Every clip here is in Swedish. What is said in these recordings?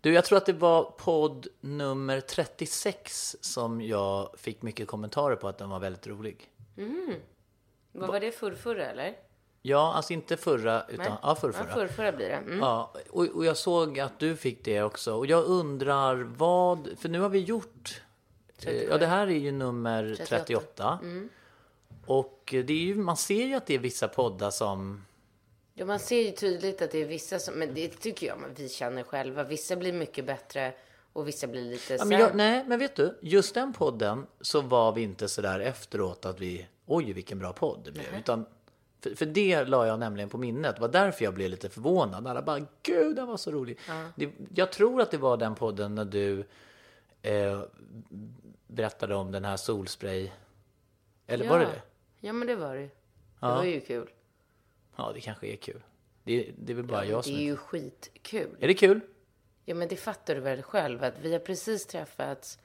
Du, jag tror att det var podd nummer 36 som jag fick mycket kommentarer på att den var väldigt rolig. Vad var det, förrförra eller? Ja, alltså inte förra, utan Nej. ja, förrförra. Ja, förrförra blir det. Mm. Ja, och, och jag såg att du fick det också. Och jag undrar vad, för nu har vi gjort, eh, ja det här är ju nummer 38. 38. Och det är ju, man ser ju att det är vissa poddar som, Ja, man ser ju tydligt att det är vissa som, men det tycker jag vi känner själva. Vissa blir mycket bättre och vissa blir lite ja, men sämre. jag, nej men vet du, just den podden så var vi inte sådär efteråt att vi, oj vilken bra podd det blev. Utan, för, för det la jag nämligen på minnet, det var därför jag blev lite förvånad. Alla bara, gud den var så rolig. Det, jag tror att det var den podden när du eh, berättade om den här solspray. Eller var det det? Ja, men det var det. Det var ju kul. Ja, det kanske är kul. Det, det är väl bara jag Det som... är Är, ju skitkul. är det kul? Ja, men det fattar du väl själv att vi har precis träffats.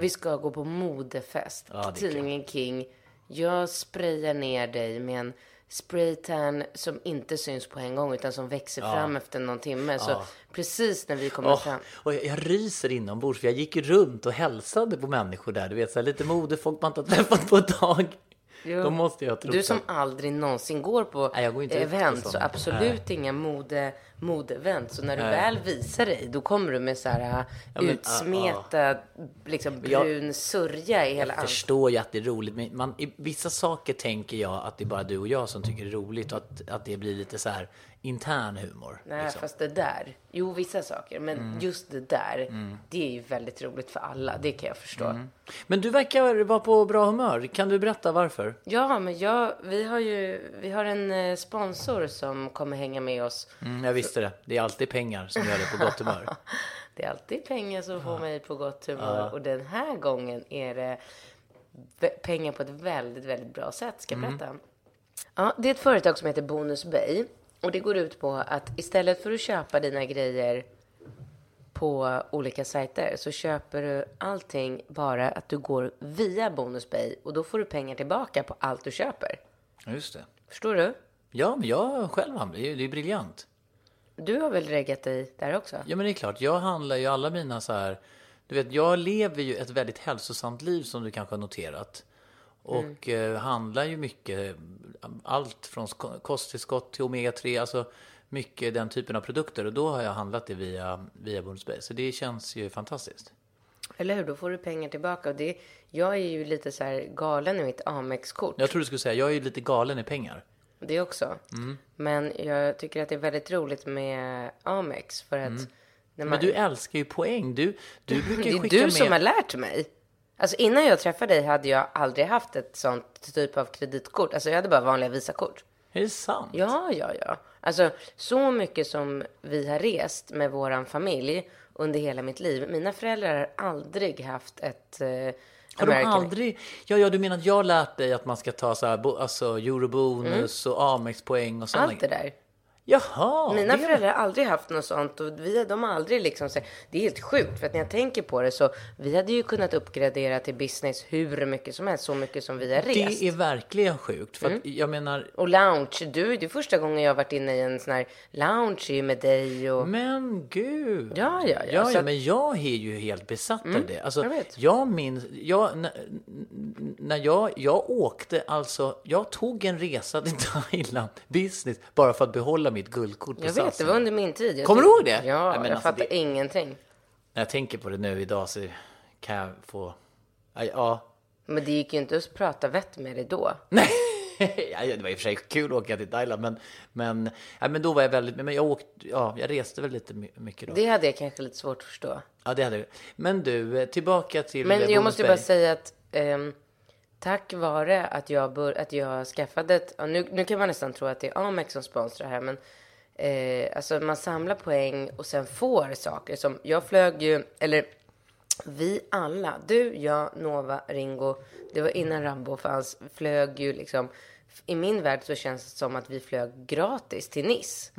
Vi ska gå på modefest. Mm. Ja, det Tidningen King. Jag sprayar ner dig med en spraytan som inte syns på en gång utan som växer fram efter någon timme. Så precis när vi kommer Åh, fram. och jag, jag ryser inombords för jag gick ju runt och hälsade på människor där. Du vet, så här, lite modefolk man inte har träffat på ett tag. Jo. Då måste jag tro Du som aldrig någonsin går på Nej, jag går inte event, så absolut inga mode, modeevent. Så när du väl visar dig, då kommer du med så här men, utsmetad, liksom jag- brun sörja i hela Jag förstår ju att det är roligt, men man, i vissa saker tänker jag att det är bara du och jag som tycker det är roligt och att, att det blir lite så här intern humor. Nej, liksom. fast det där. Jo, vissa saker. Men Mm. just det där, det är ju väldigt roligt för alla. Det kan jag förstå. Mm. Men du verkar vara på bra humör. Kan du berätta varför? Ja, men jag, vi har ju vi har en eh, sponsor som kommer hänga med oss. Mm, jag visste det. Det är alltid pengar som gör det på gott humör. Det är alltid pengar som får mig på gott humör. Och den här gången är det pengar på ett väldigt, väldigt bra sätt. Ska jag berätta? Ja, det är ett företag som heter Bonus Bay. Och det går ut på att istället för att köpa dina grejer på olika sajter så köper du allting bara att du går via Bonus Bay. Och då får du pengar tillbaka på allt du köper. Ja, Just det. Förstår du? Ja, men jag själv handlar ju. Det är briljant. Du har väl reggat dig där också? Ja, men det är klart. Jag handlar ju alla mina så här... Du vet, jag lever ju ett väldigt hälsosamt liv som du kanske har noterat. Och eh, handlar ju mycket, allt från sk- kosttillskott till omega-3, alltså mycket den typen av produkter. Och då har jag handlat det via, via Bonus Bay. Så det känns ju fantastiskt. Eller hur? Då får du pengar tillbaka. Och det, jag är ju lite så här galen i mitt Amex-kort. Jag tror du skulle säga, jag är ju lite galen i pengar. Det också. Mm. Men jag tycker att det är väldigt roligt med Amex. För att när man, Mm. Men du älskar ju poäng. Du, du brukar det ju är skicka du med... som har lärt mig. Alltså innan jag träffade dig hade jag aldrig haft ett sånt typ av kreditkort. Alltså jag hade bara vanliga Visakort. Är det sant? Ja, ja, ja. Alltså så mycket som vi har rest med våran familj under hela mitt liv. Mina föräldrar har aldrig haft ett eh, Har de American aldrig... Ja, ja, du menar att jag har lärt dig att man ska ta så här, alltså eurobonus och Amex-poäng och sådana Allt det där. Jaha! Mina det- föräldrar har aldrig haft något sånt och vi, de har aldrig liksom det är helt sjukt för att när jag tänker på det så vi hade ju kunnat uppgradera till business hur mycket som helst, så mycket som vi har rest. Det är verkligen sjukt. För Mm. att jag menar, Och lounge, du, det är första gången jag har varit inne i en sån här lounge ju med dig och... men gud! Ja, ja, ja. Ja, ja att- men jag är ju helt besatt av det. Alltså, jag vet. jag minns, jag, när, när jag, jag åkte alltså, jag tog en resa till Thailand, business, bara för att behålla mitt mitt guldkort på Jag vet, det var under min tid. Jag Kommer du ihåg det? Ja, Nej, men jag alltså, fattar det- ingenting. När jag tänker på det nu idag så kan jag få... Ja, Ja. Men det gick ju inte att prata vett med dig då. Nej, Ja, det var i och för sig kul att åka till Thailand, men, men, ja, men då var jag väldigt... Men jag åkte, ja, jag reste väl lite my- mycket då. Det hade jag kanske lite svårt att förstå. Ja, det hade jag. Men du, eh, tillbaka till Men jag måste ju Bonusberg. bara säga att ehm, tack vare att jag, bör, att jag skaffade ett... Nu, nu kan man nästan tro att det är Amex som sponsrar här, men eh, alltså man samlar poäng och sen får saker. Som jag flög ju, eller vi alla, du, jag, Nova, Ringo, det var innan Rambo fanns, flög ju liksom... I min värld så känns det som att vi flög gratis till Nice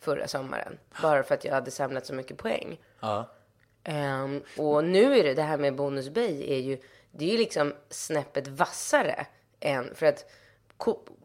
förra sommaren. Bara för att jag hade samlat så mycket poäng. Ja. Ehm, och nu är det det här med Bonus Bay är ju, det är ju liksom snäppet vassare än, för att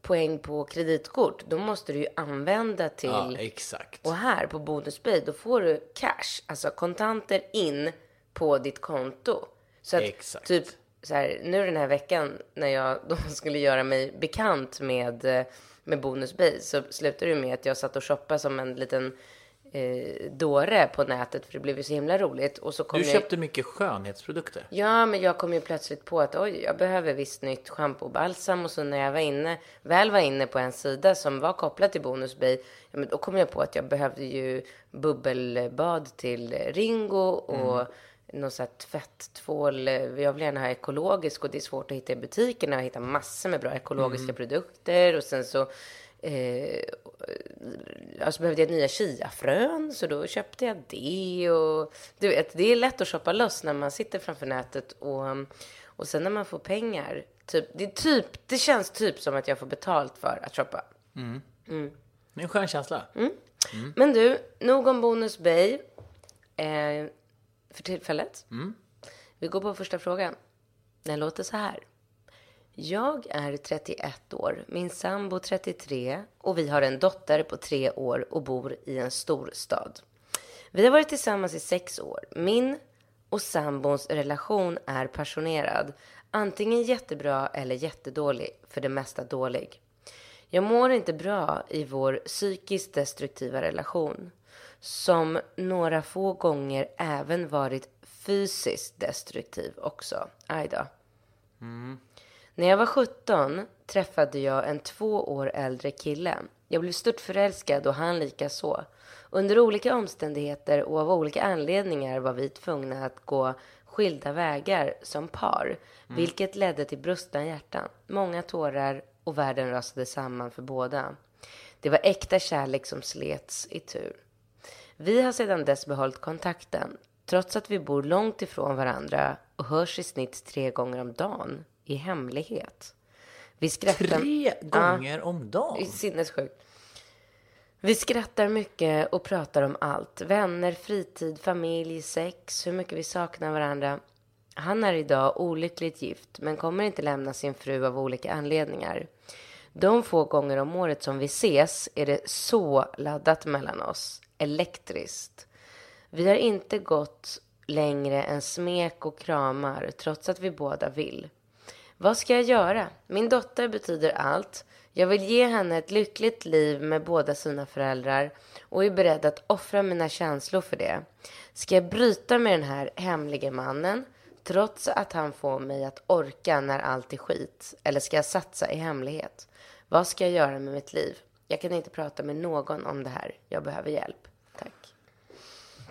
poäng på kreditkort, då måste du ju använda till, ja, exakt. och här på Bonus Bay, då får du cash, alltså kontanter in på ditt konto. Så att Exakt. typ så här, nu den här veckan när jag då skulle göra mig bekant med, eh, med Bonus Bay så slutade det med att jag satt och shoppade som en liten eh, dåre på nätet för det blev ju så himla roligt. Och så kom Du jag... köpte mycket skönhetsprodukter. Ja, men jag kom ju plötsligt på att oj, jag behöver visst nytt schampo och balsam. Och så när jag var inne, väl var inne på en sida som var kopplad till Bonus Bay, ja, men då kom jag på att jag behövde ju bubbelbad till Ringo och någon sån här tvätttvål. Jag vill gärna ha ekologisk och det är svårt att hitta i butikerna. Jag hittar massor med bra ekologiska produkter och sen så Eh, alltså behövde jag nya chiafrön, så då köpte jag det. Och, du vet, det är lätt att shoppa loss när man sitter framför nätet. Och, och sen när man får pengar, typ, det, typ, det känns typ som att jag får betalt för att shoppa. Det är en skön känsla. Mm. Men du, nog om Bonus Bay eh, för tillfället. Vi går på första frågan. Den låter så här. Jag är 31 år, min sambo 33 och vi har en dotter på tre år och bor i en stor stad. Vi har varit tillsammans i sex år. Min och sambons relation är passionerad. Antingen jättebra eller jättedålig, för det mesta dålig. Jag mår inte bra i vår psykiskt destruktiva relation. Som några få gånger även varit fysiskt destruktiv också. Aj då. Mm. När jag var 17 träffade jag en två år äldre kille. Jag blev störtförälskad och han lika så. Under olika omständigheter och av olika anledningar var vi tvungna att gå skilda vägar som par. Vilket ledde till brustna hjärtan, många tårar och världen rasade samman för båda. Det var äkta kärlek som slets i tur. Vi har sedan dess behållit kontakten, trots att vi bor långt ifrån varandra och hörs i snitt tre gånger om dagen, i hemlighet. Vi skrattar... Tre gånger om Det är dagen. sinnessjukt. Vi skrattar mycket och pratar om allt. Vänner, fritid, familj, sex, hur mycket vi saknar varandra. Han är idag olyckligt gift, men kommer inte lämna sin fru av olika anledningar. De få gånger om året som vi ses är det så laddat mellan oss. Elektriskt. Vi har inte gått längre än smek och kramar, trots att vi båda vill. Vad ska jag göra? Min dotter betyder allt. Jag vill ge henne ett lyckligt liv med båda sina föräldrar och är beredd att offra mina känslor för det. Ska jag bryta med den här hemlige mannen trots att han får mig att orka när allt är skit? Eller ska jag satsa i hemlighet? Vad ska jag göra med mitt liv? Jag kan inte prata med någon om det här. Jag behöver hjälp. Tack.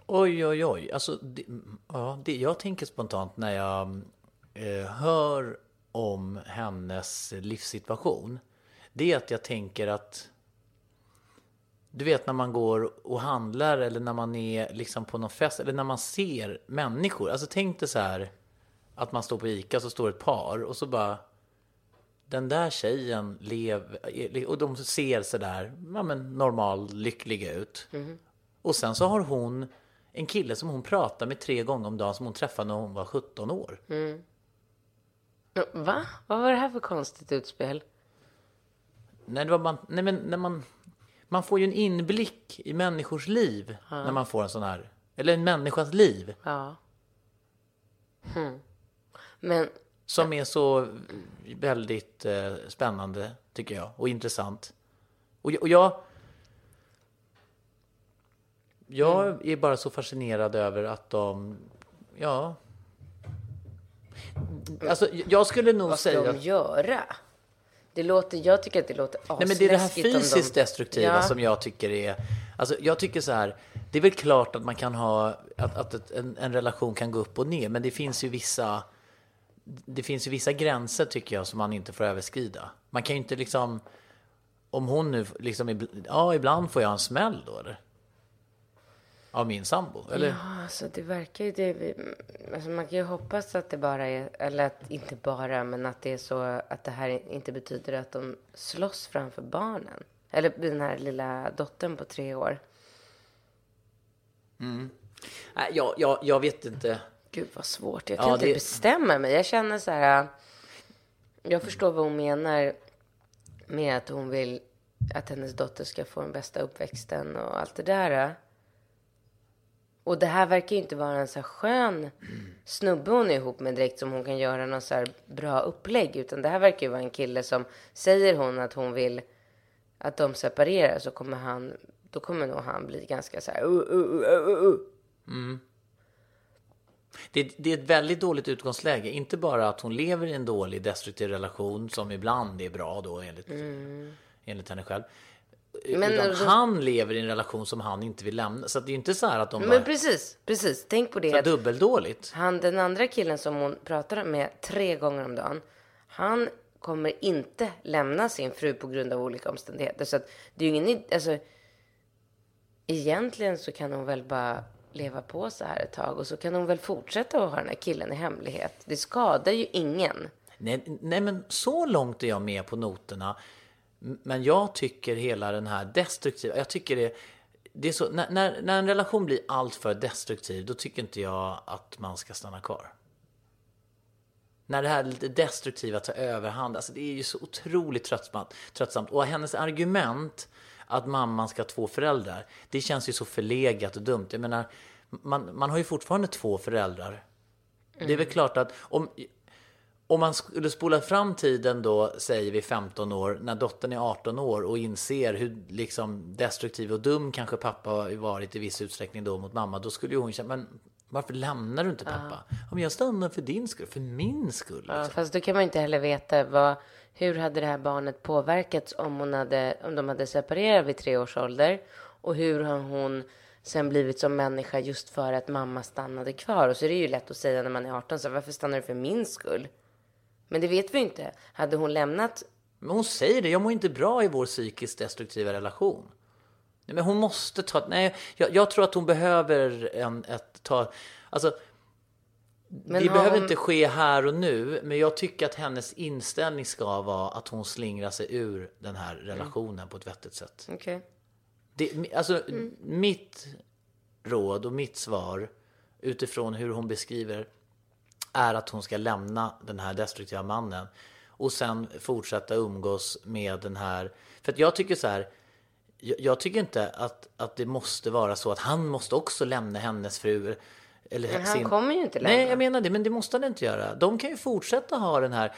Oj, oj, oj. Alltså, det, ja, det jag tänker spontant när jag eh, hör om hennes livssituation, det är att jag tänker att du vet när man går och handlar eller när man är liksom på någon fest eller när man ser människor. Alltså tänk dig så här att man står på Ica så står ett par och så bara den där tjejen lever och de ser så där ja, men normal lyckliga ut. Och sen så har hon en kille som hon pratar med tre gånger om dagen som hon träffade när hon var 17 år. Va? Vad var det här för konstigt utspel? Nej, det var man, nej men när man, man får ju en inblick i människors liv när man får en sån här, eller en människas liv Ja. Hmm. Men som är så väldigt eh, spännande tycker jag och intressant. Och, jag- och jag, jag Mm. är bara så fascinerad över att de, ja. Alltså, jag skulle nog Vad ska säga... de göra? Det låter, jag tycker att det låter Nej, men det är det här asläskigt om de- fysiskt destruktiva Ja. som jag tycker är... Alltså, jag tycker så här, det är väl klart att man kan ha, att, att en, en relation kan gå upp och ner, men det finns ju vissa, det finns ju vissa gränser tycker jag som man inte får överskrida. Man kan ju inte liksom, om hon nu liksom, ja ibland får jag en smäll då eller? Av min sambo, eller? Ja, alltså det verkar ju... Det, alltså man kan ju hoppas att det bara är... Eller att inte bara, men att det är så att det här inte betyder att de slåss framför barnen. Eller den här lilla dottern på tre år. Nej, jag, jag, jag vet inte. Gud vad svårt. Jag Ja, kan inte det- bestämma mig. Jag känner så här... Jag förstår vad hon menar med att hon vill att hennes dotter ska få den bästa uppväxten och allt det där. Och det här verkar ju inte vara en så här skön snubbe hon är ihop med direkt som hon kan göra någon så här bra upplägg. Utan det här verkar ju vara en kille som säger hon att hon vill att de separerar så kommer han, då kommer nog han bli ganska så här uh, uh, uh, uh, uh. Det, det är ett väldigt dåligt utgångsläge. Inte bara att hon lever i en dålig destruktiv relation som ibland är bra då enligt, enligt henne själv. Men- utan han lever i en relation som han inte vill lämna. Så det är ju inte så här att de Men bara, precis, precis. Tänk på det. så Att dubbeldåligt. han, den andra killen som hon pratar med tre gånger om dagen. Han kommer inte lämna sin fru på grund av olika omständigheter. Så att det är ju ingen, alltså. Egentligen så kan hon väl bara leva på så här ett tag och så kan hon väl fortsätta att ha den här killen i hemlighet. Det skadar ju ingen. Nej, nej, men så långt är jag med på noterna. Men jag tycker hela den här destruktiva, jag tycker det, det är så, när, när, när en relation blir alltför destruktiv, då tycker inte jag att man ska stanna kvar. När det här lite destruktiva tar överhand, alltså det är ju så otroligt tröttsamt. tröttsamt. Och hennes argument att mamman ska ha två föräldrar, det känns ju så förlegat och dumt. Jag menar, man, man har ju fortfarande två föräldrar. Det är väl klart att om, om man skulle spola fram tiden då, säger vi 15 år, när dottern är 18 år och inser hur liksom destruktiv och dum kanske pappa har varit i viss utsträckning då mot mamma, då skulle ju hon känna, men varför lämnar du inte pappa? Ja, men jag stannar för din skull, för min skull. Ja, Liksom. fast då kan man inte heller veta vad, hur hade det här barnet påverkats om, hon hade, om de hade separerat vid tre års ålder och hur har hon sen blivit som människa just för att mamma stannade kvar. Och så är det ju lätt att säga när man är 18, så varför stannar du för min skull? Men det vet vi inte. Hade hon lämnat Men hon säger det, jag mår inte bra i vår psykiskt destruktiva relation. Nej, men hon måste ta, nej, jag, jag tror att hon behöver en, ett, ta, alltså Men det behöver hon- inte ske här och nu, men jag tycker att hennes inställning ska vara att hon slingrar sig ur den här relationen på ett vettigt sätt. Okej. Det, alltså, mitt råd och mitt svar utifrån hur hon beskriver är att hon ska lämna den här destruktiva mannen och sen fortsätta umgås med den här. För att jag tycker så här. Jag, jag tycker inte att, att det måste vara så att han måste också lämna hennes fru. Eller Men han kommer ju inte lämna. Nej, jag menar det, men det måste han inte göra. De kan ju fortsätta ha den här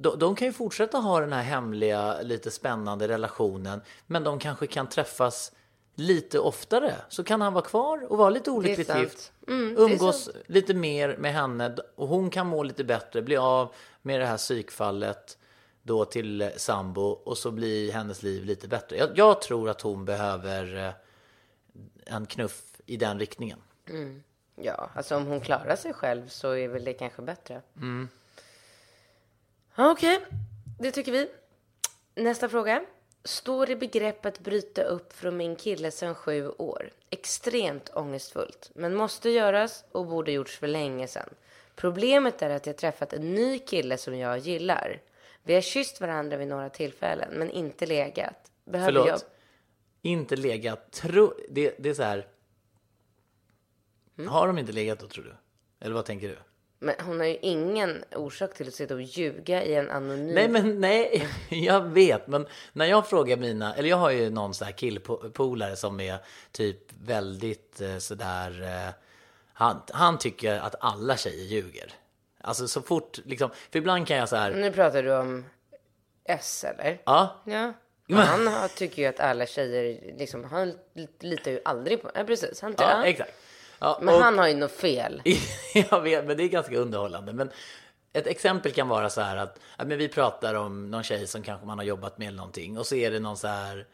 de, de kan ju fortsätta ha den här hemliga, lite spännande relationen, men de kanske kan träffas lite oftare. Så kan han vara kvar och vara lite olyckligt gift. Mm, umgås lite mer med henne och hon kan må lite bättre, bli av med det här psykfallet då till sambo och så blir hennes liv lite bättre. Jag, jag tror att hon behöver eh, en knuff i den riktningen. Ja, alltså om hon klarar sig själv så är väl det kanske bättre. Mm. Okej, det tycker vi. Nästa fråga. Står i begrepp att bryta upp från min kille sedan sju år. Extremt ångestfullt, men måste göras och borde gjorts för länge sedan. Problemet är att jag träffat en ny kille som jag gillar. Vi har kysst varandra vid några tillfällen, men inte legat. Behöver Förlåt? jag... Inte legat. Tro, det, det är så här. Mm. Har de inte legat då tror du? Eller vad tänker du? Men hon har ju ingen orsak till att sitta och ljuga i en anonym... Nej men nej, jag vet. Men när jag frågar mina, eller jag har ju någon sån här killpolare som är typ väldigt eh, sådär, eh, han, han tycker att alla tjejer ljuger. Alltså så fort liksom, för ibland kan jag så här, Nu pratar du om S, eller? ja, Ja. Han har, tycker ju att alla tjejer, liksom, han litar ju aldrig på... Ja, precis. Han, Ja, ja, exakt. Ja, Men och- han har ju något fel. jag vet, men det är ganska underhållande. Men ett exempel kan vara så här att ja, men vi pratar om någon tjej som kanske man har jobbat med eller någonting och så är det någon så här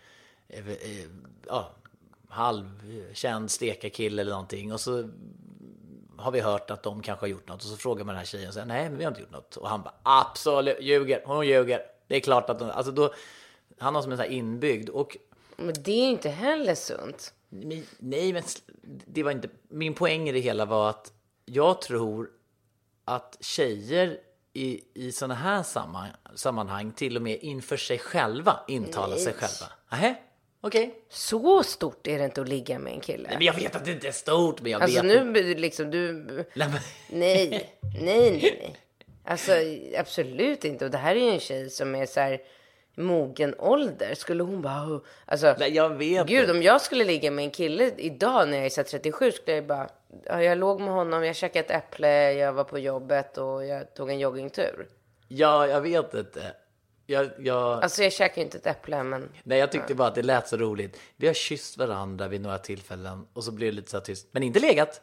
eh, eh, ja, halvkänd stekarkille eller någonting och så har vi hört att de kanske har gjort något och så frågar man den här tjejen och säger nej men vi har inte gjort något och han bara absolut ljuger, hon ljuger. Det är klart att hon, alltså då, han har som en sån här inbyggd och Men det är ju inte heller sunt. Nej, men det var inte... Min poäng i det hela var att jag tror att tjejer i, i sådana här samman, sammanhang till och med inför sig själva intalar sig själva. Nähä, okej. Så stort är det inte att ligga med en kille. Men jag vet att det inte är stort, men jag Alltså vet... nu blir det liksom du... Nej, Nej, nej, nej, nej. Alltså absolut inte. Och det här är ju en tjej som är så här mogen ålder. Skulle hon bara... Alltså, Nej, jag vet Gud, det. om jag skulle ligga med en kille idag när jag är så här 37 skulle jag bara... Ja, jag låg med honom, jag käkade ett äpple, jag var på jobbet och jag tog en joggingtur. Ja, jag vet inte. Jag, jag, Alltså jag käkar ju inte ett äpple, men... nej, jag tyckte bara att det lät så roligt. Vi har kysst varandra vid några tillfällen och så blir det lite så tyst. Men inte legat.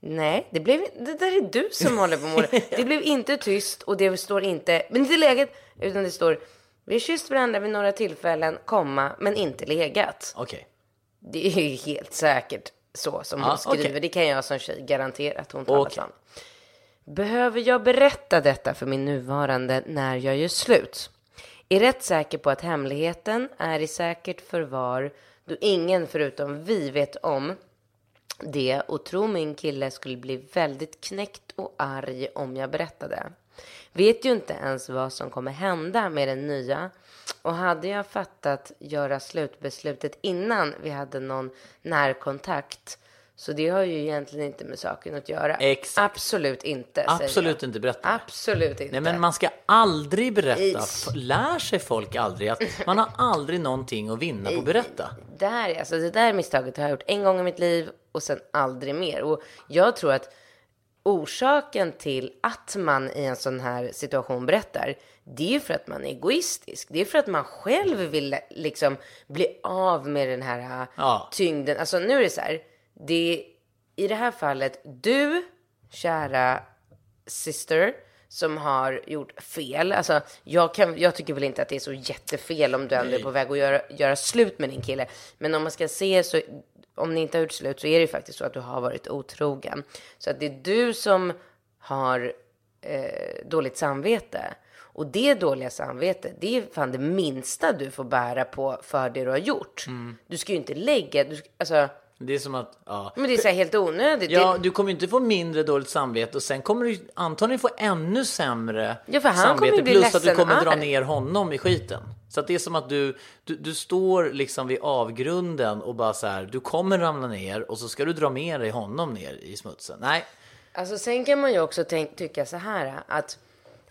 Nej, det, blev, det där är du som håller på med det. Blev inte tyst och det står inte, men inte legat, utan det står vi har kysst varandra vid några tillfällen, komma, men inte legat. Okej. Det är ju helt säkert så som hon skriver. okej. Det kan jag som tjej garantera att hon talar Okej. sann. Behöver jag berätta detta för min nuvarande när jag gör slut? Är rätt säker på att hemligheten är i säkert förvar då ingen förutom vi vet om det och tro min kille skulle bli väldigt knäckt och arg om jag berättade. Vet ju inte ens vad som kommer hända med den nya och hade jag fattat göra slutbeslutet innan vi hade någon närkontakt så det har ju egentligen inte med saken att göra. Exakt. Absolut inte. Absolut inte berätta. Absolut inte. Nej, men man ska aldrig berätta. Lär sig folk aldrig att man har aldrig någonting att vinna på att berätta. där, alltså det där misstaget har jag gjort en gång i mitt liv och sen aldrig mer. Och jag tror att orsaken till att man i en sån här situation berättar, det är ju för att man är egoistisk. Det är för att man själv vill liksom bli av med den här äh, Ja. tyngden. Alltså nu är det så här, det är i det här fallet du, kära syster, som har gjort fel. Alltså, jag, kan, jag tycker väl inte att det är så jättefel om du ändå är på väg att göra, göra slut med din kille. Men om man ska se så, om ni inte har gjort slut så är det ju faktiskt så att du har varit otrogen. Så att det är du som har eh, dåligt samvete. Och det dåliga samvete, det är fan det minsta du får bära på för det du har gjort. Du ska ju inte lägga, du, alltså, Det är som att, ja. men det är så helt onödigt. Ja, du kommer ju inte få mindre dåligt samvete och sen kommer du antagligen få ännu sämre Ja, för han samvete. kommer ju bli plus att du kommer dra ner honom i skiten. Så det är som att du, du, du står liksom vid avgrunden och bara så här, du kommer ramla ner och så ska du dra med dig honom ner i smutsen. Nej, Alltså sen kan man ju också tänk, tycka så här att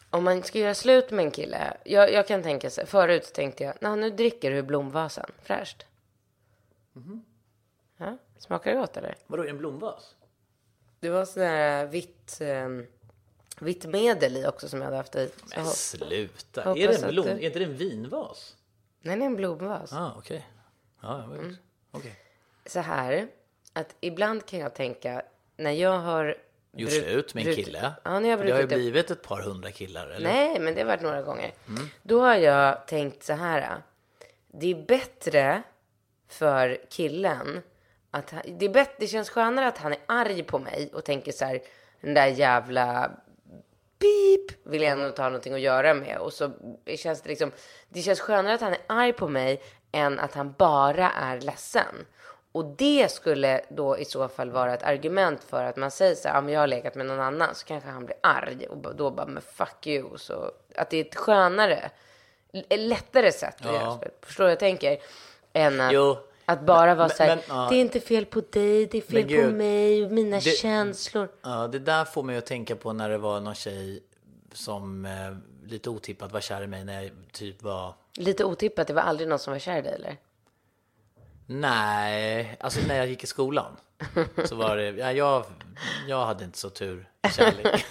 om man ska göra slut med en kille. Jag, jag kan tänka så här, förut tänkte jag, "Nå, nu dricker du blomvasen, fräscht. Ja, smakar det gott eller? vadå, är det en blomvas? Det var sån här vitt, eh, vitt medel i också som jag hade haft i. Så jag Men hop- sluta, hoppas är det en att blom? det- Är inte det en vinvas? Nej, det är en blomvas. Ah, okej. Ja, ja, Mm. okej. Så här, att ibland kan jag tänka, när jag har... Gjort brut- slut med en brut- kille? Ja, när jag det har ju brutit upp- blivit ett par hundra killar, eller? Nej, men det har varit några gånger. Då har jag tänkt så här. Det är bättre för killen att det, är bättre, det känns skönare att han är arg på mig och tänker så här. Den där jävla pip vill jag ändå inte ha någonting att göra med. Och så känns det liksom. Det känns skönare att han är arg på mig än att han bara är ledsen. Och det skulle då i så fall vara ett argument för att man säger så här, men jag har legat med någon annan, så kanske han blir arg och då bara, men fuck you. Så att det är ett skönare, lättare sätt att Ja. göra. Förstår du vad jag tänker? Än att, Jo. Att bara vara Men- så här, men, ja. det är inte fel på dig, det är fel Men på gud, mig och mina det- känslor. Ja, det där får mig att tänka på när det var någon tjej som eh, lite otippat var kär i mig när jag typ var... Lite otippat, det var aldrig någon som var kär i dig eller? Nej, alltså när jag gick i skolan så var det... Ja, jag, jag hade inte så tur i kärlek.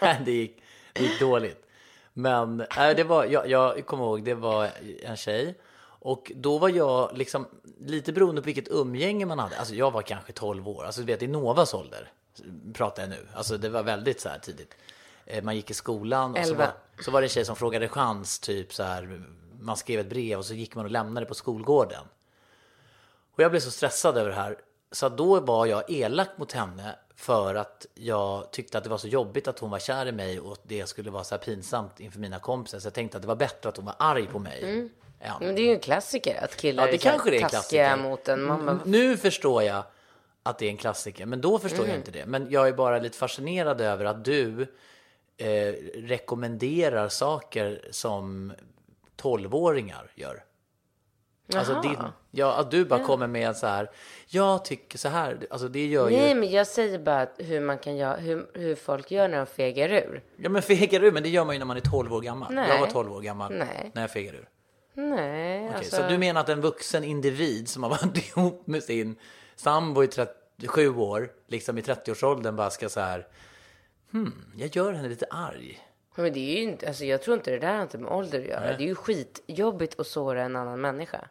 Det, gick, det gick dåligt. Men äh, det var, jag, jag kommer ihåg, det var en tjej. Och då var jag liksom, lite beroende på vilket umgänge man hade. Alltså jag var kanske 12 år, alltså du vet i Novas ålder pratar jag nu. Alltså det var väldigt så här tidigt. Eh, Man gick i skolan och så var, så var det en tjej som frågade chans, typ så här. Man skrev ett brev och så gick man och lämnade det på skolgården. Och jag blev så stressad över det här. Så då var jag elak mot henne för att jag tyckte att det var så jobbigt att hon var kär i mig och det skulle vara så här pinsamt inför mina kompisar. Så jag tänkte att det var bättre att hon var arg på mig. Än- Men det är ju en klassiker att killar Ja, det är kanske det är taskiga mot en. Man bara, N- Nu förstår jag att det är en klassiker, men då förstår jag inte det. Men jag är bara lite fascinerad över att du eh, rekommenderar saker som 12-åringar gör. Alltså Jaha. din, ja, att du bara kommer med så här, jag tycker så här, alltså det gör Nej, ju, men jag säger bara hur man kan göra, hur, hur folk gör när de fegar ur. ja men fegar ur, men det gör man ju när man är 12 år gammal. Nej. Jag var 12 år gammal Nej. när jag fegar ur. Nej, Okej, alltså. Så du menar att en vuxen individ som har varit ihop med sin sambo i 37 år, liksom i 30-årsåldern, bara ska så här, hmm, jag gör henne lite arg. Men det är ju inte, alltså jag tror inte det där har inte med ålder att göra. Det är ju skitjobbigt att såra en annan människa.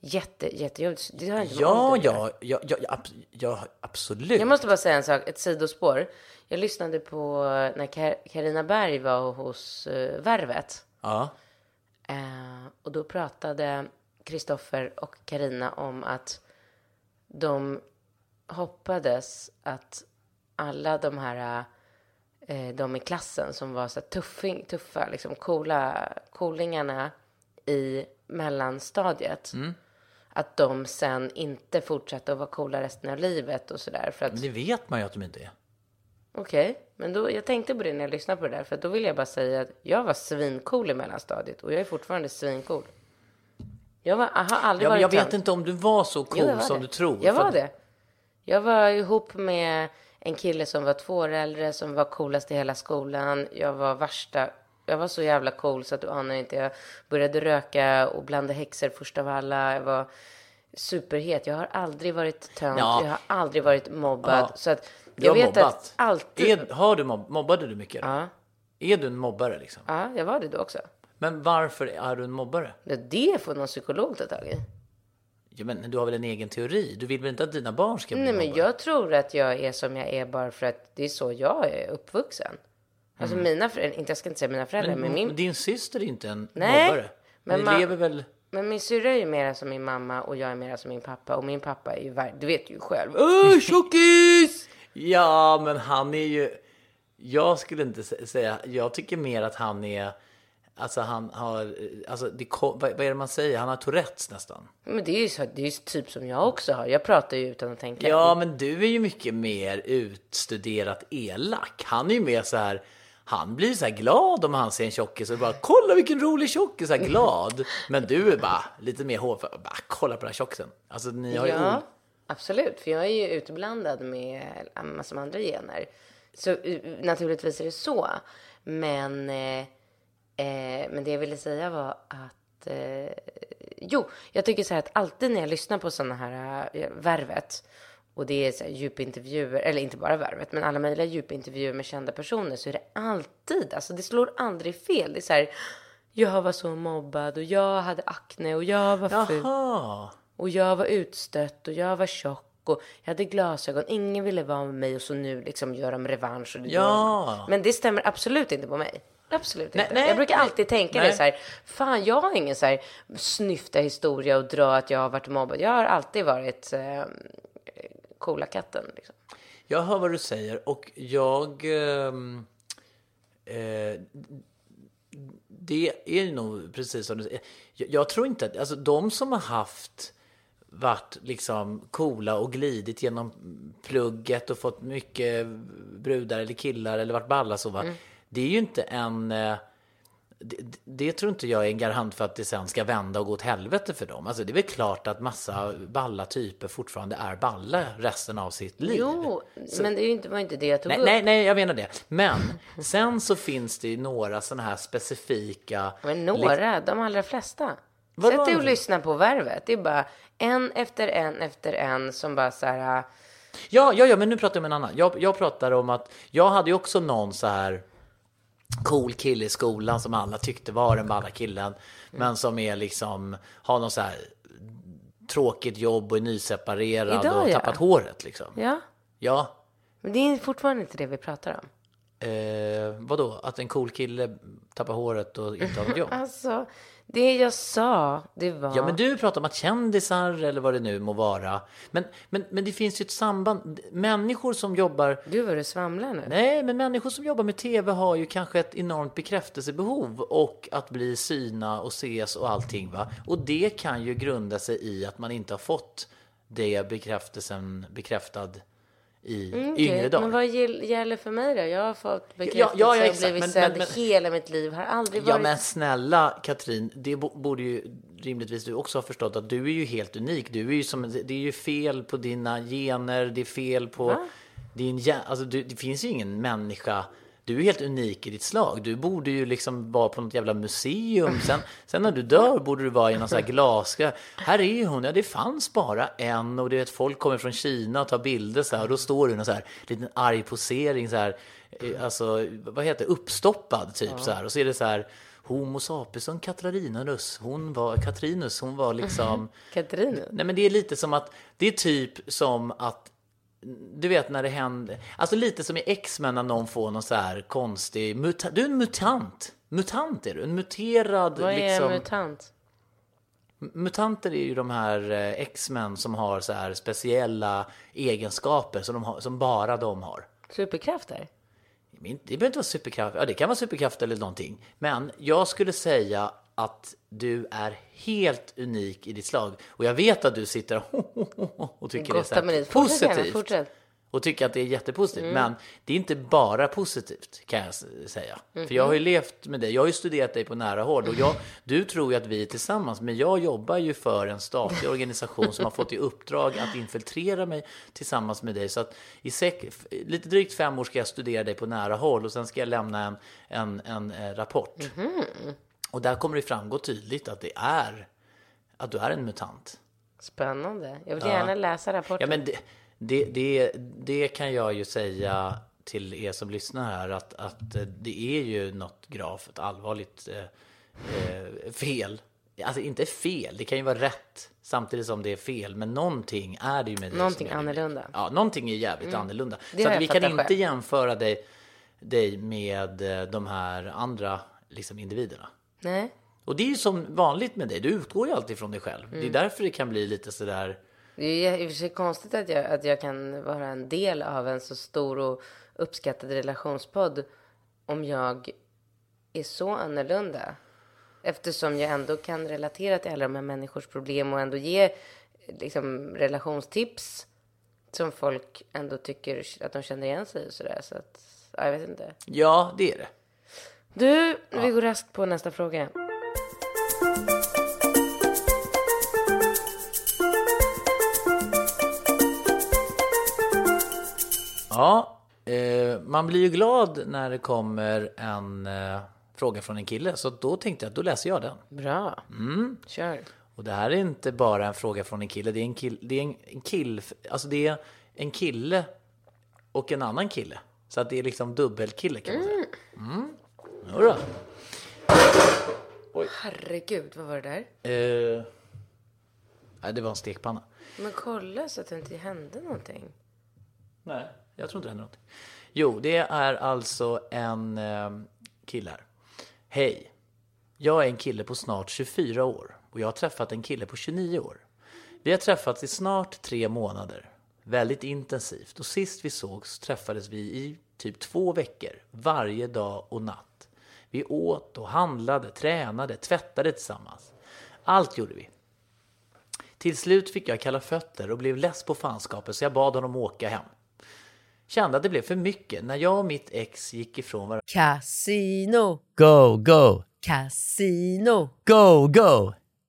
Jätte, jättejobbigt. Det har inte med Ja, ålder göra. ja, ja, ja, abs- ja, absolut. Jag måste bara säga en sak, ett sidospår. Jag lyssnade på när Kar- Carina Berg var hos uh, Värvet. Ja, Eh, och då pratade Kristoffer och Karina om att de hoppades att alla de här, eh, de i klassen som var så tuffing, tuffa, liksom coola, coolingarna i mellanstadiet. Att de sen inte fortsatte att vara coola resten av livet och sådär. Att, men det vet man ju att de inte är. okej, men då, jag tänkte på det när jag lyssnade på det där. För då vill jag bara säga att jag var svincool i mellanstadiet och jag är fortfarande svincool. Jag var, har aldrig Ja, varit jag vet inte om du var så cool Jo, var som det. du tror. Jag var det. Jag var ihop med en kille som var två år äldre, som var coolast i hela skolan. Jag var värsta... Jag var så jävla cool så att du anar inte. Jag började röka och blanda häxor först av alla. Jag var superhet. Jag har aldrig varit tönt. Ja. Jag har aldrig varit mobbad. Ja. Så att Du jag har vet mobbat. att alltid... Är, har du mobb, mobbade du mycket? då? Ja. Är du en mobbare liksom? Ja, jag var det då också. Men varför är du en mobbare? Det, det får någon psykolog ta tag i. Ja, men du har väl en egen teori? Du vill väl inte att dina barn ska bli Nej, men mobbare? jag tror att jag är som jag är bara för att det är så jag är uppvuxen. Alltså mina föräldrar, inte jag ska inte säga mina föräldrar, men, Men min, din syster är inte en Nej, mobbare. men Ni man- lever väl... men min syrra är ju mera som min mamma och jag är mera som min pappa. Och min pappa är ju, du vet ju själv. Åh, tjockis! Ja, men han är ju... Jag skulle inte sä- säga... Jag tycker mer att han är... Alltså han har... Alltså det, vad, är det man säger? Han har Tourettes nästan. Men det är ju så, det är ju typ som jag också har. Jag pratar ju utan att tänka. Ja, men du är ju mycket mer utstuderat elak. Han är ju mer så här... Han blir så här glad om han ser en tjockis och bara kolla vilken rolig tjockis, så här glad. Men du är bara lite mer hård, bara kolla på den här tjockisen. Alltså ni har ju Ja, absolut. För jag är ju utblandad med en massa andra gener. Så eh, naturligtvis är det så. Men, eh, eh, men det jag ville säga var att... Eh, jo, jag tycker så här att alltid när jag lyssnar på sådana här äh, värvet och det är så här djupintervjuer, eller inte bara värvet, men alla möjliga djupintervjuer med kända personer så är det alltid, alltså det slår aldrig fel. Det är så här, jag var så mobbad och jag hade akne och jag var ful. Jaha. Och jag var utstött och jag var tjock och jag hade glasögon. Ingen ville vara med mig och så nu liksom gör de revansch. Och det Ja. gör- Men det stämmer absolut inte på mig. Absolut Nej, inte. nej, jag brukar nej. alltid tänka Nej. det så här. Fan, jag har ingen så här snyfta historia och dra att jag har varit mobbad. Jag har alltid varit eh, coola katten. Liksom. Jag hör vad du säger och jag... ehm, eh, det är nog precis som du säger. Jag, jag tror inte att... Alltså de som har haft varit liksom coola och glidit genom plugget och fått mycket brudar eller killar eller varit balla så va. Mm. Det är ju inte en... eh, det, det tror inte jag är en garant för att det sen ska vända och gå åt helvete för dem. Alltså det är väl klart att massa balla typer fortfarande är balla resten av sitt liv. Jo, men det är ju inte, var inte det jag tog Nej, upp. nej, nej, jag menar det. Men sen så finns det ju några sådana här specifika... Men några, de allra flesta. Vadå? Sätt dig och lyssna på värvet. Det är bara en efter en efter en som bara så här. Ja, ja, ja, men nu pratar jag om en annan. Jag, jag pratar om att jag hade ju också någon så här cool kille i skolan som alla tyckte var den balla killen. Men som är liksom, har någon så här tråkigt jobb och är nyseparerad Idag, och ja. tappat håret liksom. Ja, Ja, men det är fortfarande inte det vi pratar om. eh, vadå? Att en cool kille tappar håret och inte har något jobb? Alltså, det jag sa, det var... Ja, men du pratar om att kändisar eller vad det nu må vara. Men, men, men det finns ju ett samband. Människor som jobbar Du var du svamlar nu. Nej, men människor som jobbar med tv har ju kanske ett enormt bekräftelsebehov och att bli syna och ses och allting. Va? Och det kan ju grunda sig i att man inte har fått det bekräftelsen bekräftad i Mm, Okej, yngre dagar. Men vad gäll- gäller för mig då? Jag har fått ja, bekräftelse ja, och blivit Men- sedd men- men- hela mitt liv. Har aldrig Ja varit... men snälla Katrin, det bo- borde ju rimligtvis du också ha förstått att du är ju helt unik. Du är ju som, det är ju fel på dina gener, det är fel på din hjärna. Alltså du, det finns ju ingen människa, du är helt unik i ditt slag. Du borde ju liksom vara på något jävla museum. Sen, sen när du dör borde du vara i någon sån här glas. Här är hon, ja det fanns bara en och du vet folk kommer från Kina och tar bilder så här och då står du i någon så här liten arg posering så här. eh, Alltså vad heter det, uppstoppad typ så här och så är det så här Homo sapiensson Katrarinus, hon var Katrinus, hon var liksom Katarina? Nej men det är lite som att, det är typ som att du vet när det händer, alltså lite som i X-Men när någon får någon så här konstig, muta, du är en mutant. Mutant är du, en muterad Vad är liksom. en mutant? Mutanter är ju de här eh, X-Men som har så här speciella egenskaper som, de har, som bara de har. Superkrafter? Det behöver inte vara superkraft, ja det kan vara superkraft eller någonting. Men jag skulle säga att du är helt unik i ditt slag. Och jag vet att du sitter och tycker det är så positivt. fortsätt. Och tycker att det är jättepositivt. Mm. Men det är inte bara positivt kan jag säga. Mhm. För jag har ju levt med dig, jag har ju studerat dig på nära håll. Och jag, du tror ju att vi är tillsammans. Men jag jobbar ju för en statlig organisation som har fått i uppdrag att infiltrera mig tillsammans med dig. Så att i sek, lite drygt fem år ska jag studera dig på nära håll. Och sen ska jag lämna en, en, en, eh, rapport. Mhm. Och där kommer det framgå tydligt att det är att du är en mutant. Spännande. Jag vill gärna läsa Ja, rapporten. men det, det, det, det kan jag ju säga till er som lyssnar här att, att det är ju något gravt allvarligt eh, eh, fel. Alltså inte fel, det kan ju vara rätt samtidigt som det är fel. Men någonting är det ju med dig Någonting som är annorlunda. Ja, någonting är jävligt annorlunda. Det Så att vi kan inte själv. jämföra dig, dig med eh, de här andra liksom, individerna. Nej. Och det är ju som vanligt med dig, du utgår ju alltid från dig själv. Mm. Det är därför det kan bli lite sådär Det är i och för sig konstigt att jag, att jag kan vara en del av en så stor och uppskattad relationspodd om jag är så annorlunda. Eftersom jag ändå kan relatera till alla de här människors problem och ändå ge liksom, relationstips som folk ändå tycker att de känner igen sig i. Så att, ja, jag vet inte. Ja, det är det. Du, vi går raskt på nästa fråga. Ja, eh, man blir ju glad när det kommer en eh, fråga från en kille. Så då tänkte jag att då läser jag den. Bra. Kör. Och det här är inte bara en fråga från en kille. Det är en, kill, det är en, en kill, alltså det är en kille och en annan kille. Så att det är liksom dubbelkille kan man säga. Mm. Jodå. Herregud, vad var det där? Eh, nej, det var en stekpanna. Men kolla så att det inte hände någonting. Nej, jag tror inte det händer någonting. Jo, det är alltså en eh, kille här. Hej. Jag är en kille på snart 24 år och jag har träffat en kille på 29 år. Vi har träffats i snart tre månader. Väldigt intensivt och sist vi sågs träffades vi i typ två veckor, varje dag och natt. Vi åt och handlade, tränade, tvättade tillsammans. Allt gjorde vi. Till slut fick jag kalla fötter och blev less på fanskapet så jag bad honom åka hem. Kände att det blev för mycket när jag och mitt ex gick ifrån varandra. Casino, Go, go, casino, go, go,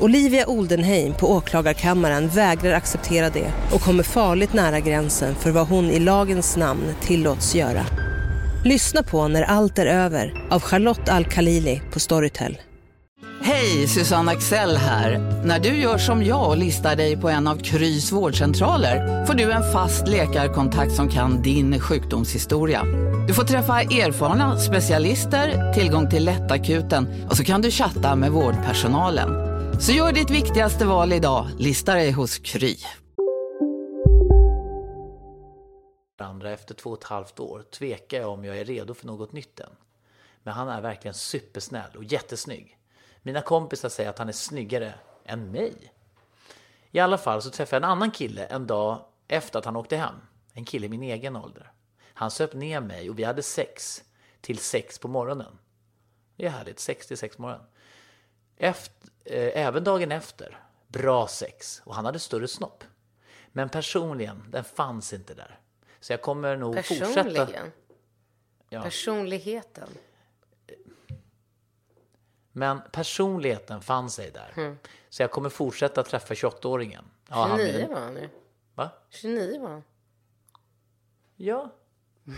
Olivia Oldenheim på åklagarkammaren vägrar acceptera det och kommer farligt nära gränsen för vad hon i lagens namn tillåts göra. Lyssna på När allt är över av Charlotte Al-Khalili på Storytel. Hej, Susanne Axel här. När du gör som jag och listar dig på en av Krys vårdcentraler får du en fast läkarkontakt som kan din sjukdomshistoria. Du får träffa erfarna specialister, tillgång till lättakuten och så kan du chatta med vårdpersonalen. Så gör ditt viktigaste val idag, lista dig hos Kry. Andra efter två och ett halvt år tvekar jag om jag är redo för något nytt än. Men han är verkligen supersnäll och jättesnygg. Mina kompisar säger att han är snyggare än mig. I alla fall så träffade jag en annan kille en dag efter att han åkte hem. En kille i min egen ålder. Han söp ner mig och vi hade sex till sex på morgonen. Det är härligt, sex till sex på morgonen. Efter, även dagen efter, bra sex. Och han hade större snopp. Men personligen, den fanns inte där. Så jag kommer nog fortsätta... Personligen. Ja. Personligheten. Men personligheten fanns ej där. Så jag kommer fortsätta träffa 28-åringen. Ja, han 29 vill- var han nu. Va? 29 var han. Ja.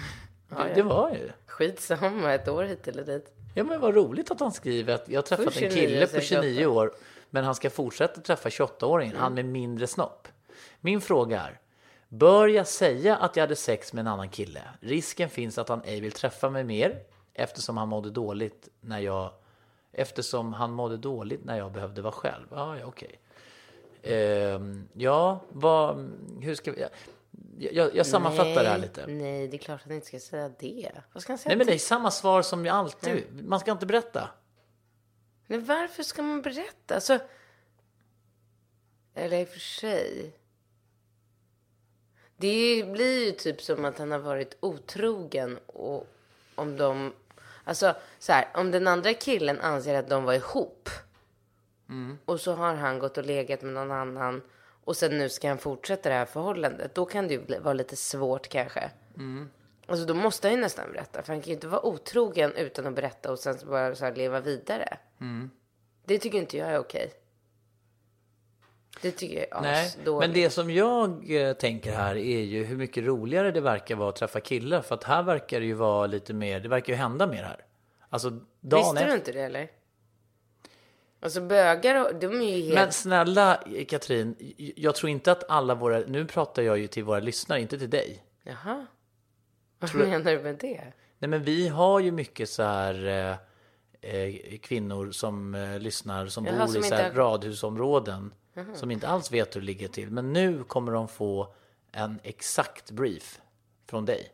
Det, det var ju. Skitsamma, ett år hit eller dit. Ja, men vad roligt att han skriver att jag har träffat en 29 kille på 68. 29 år, men han ska fortsätta träffa 28-åringen, han med mindre snopp. Min fråga är, bör jag säga att jag hade sex med en annan kille? Risken finns att han ej vill träffa mig mer, eftersom han mådde dåligt när jag Eftersom han mådde dåligt när jag behövde vara själv. Ah, ja, okej. Ehm, ja, vad, hur ska vi... Jag, jag, sammanfattar det här lite. Nej, det är klart att han inte ska säga det. Vad ska han säga? Nej, men det är samma svar som jag alltid. Man ska inte berätta. Men varför ska man berätta? Alltså... Eller i och för sig. Det blir ju typ som att han har varit otrogen och om de... Alltså så här, om den andra killen anser att de var ihop och så har han gått och legat med någon annan och sen nu ska han fortsätta det här förhållandet. Då kan det ju bli- vara lite svårt kanske. Alltså då måste han ju nästan berätta. För han kan ju inte vara otrogen utan att berätta och sen bara så här leva vidare. Det tycker inte jag är okej. Det tycker jag är Nej, men det som jag eh, tänker här är ju hur mycket roligare det verkar vara att träffa killar. För att här verkar det ju vara lite mer, det verkar ju hända mer här. Alltså dagen Visste du efter. inte det eller? Alltså bögar, de är ju helt... Men snälla Katrin, jag tror inte att alla våra, nu pratar jag ju till våra lyssnare, inte till dig. Jaha. Vad Tror menar du med det? Nej men vi har ju mycket så här eh, eh, kvinnor som eh, lyssnar som Jaha, bor som i så inte här har- radhusområden. Som inte alls vet hur det ligger till. Men nu kommer de få en exakt brief från dig.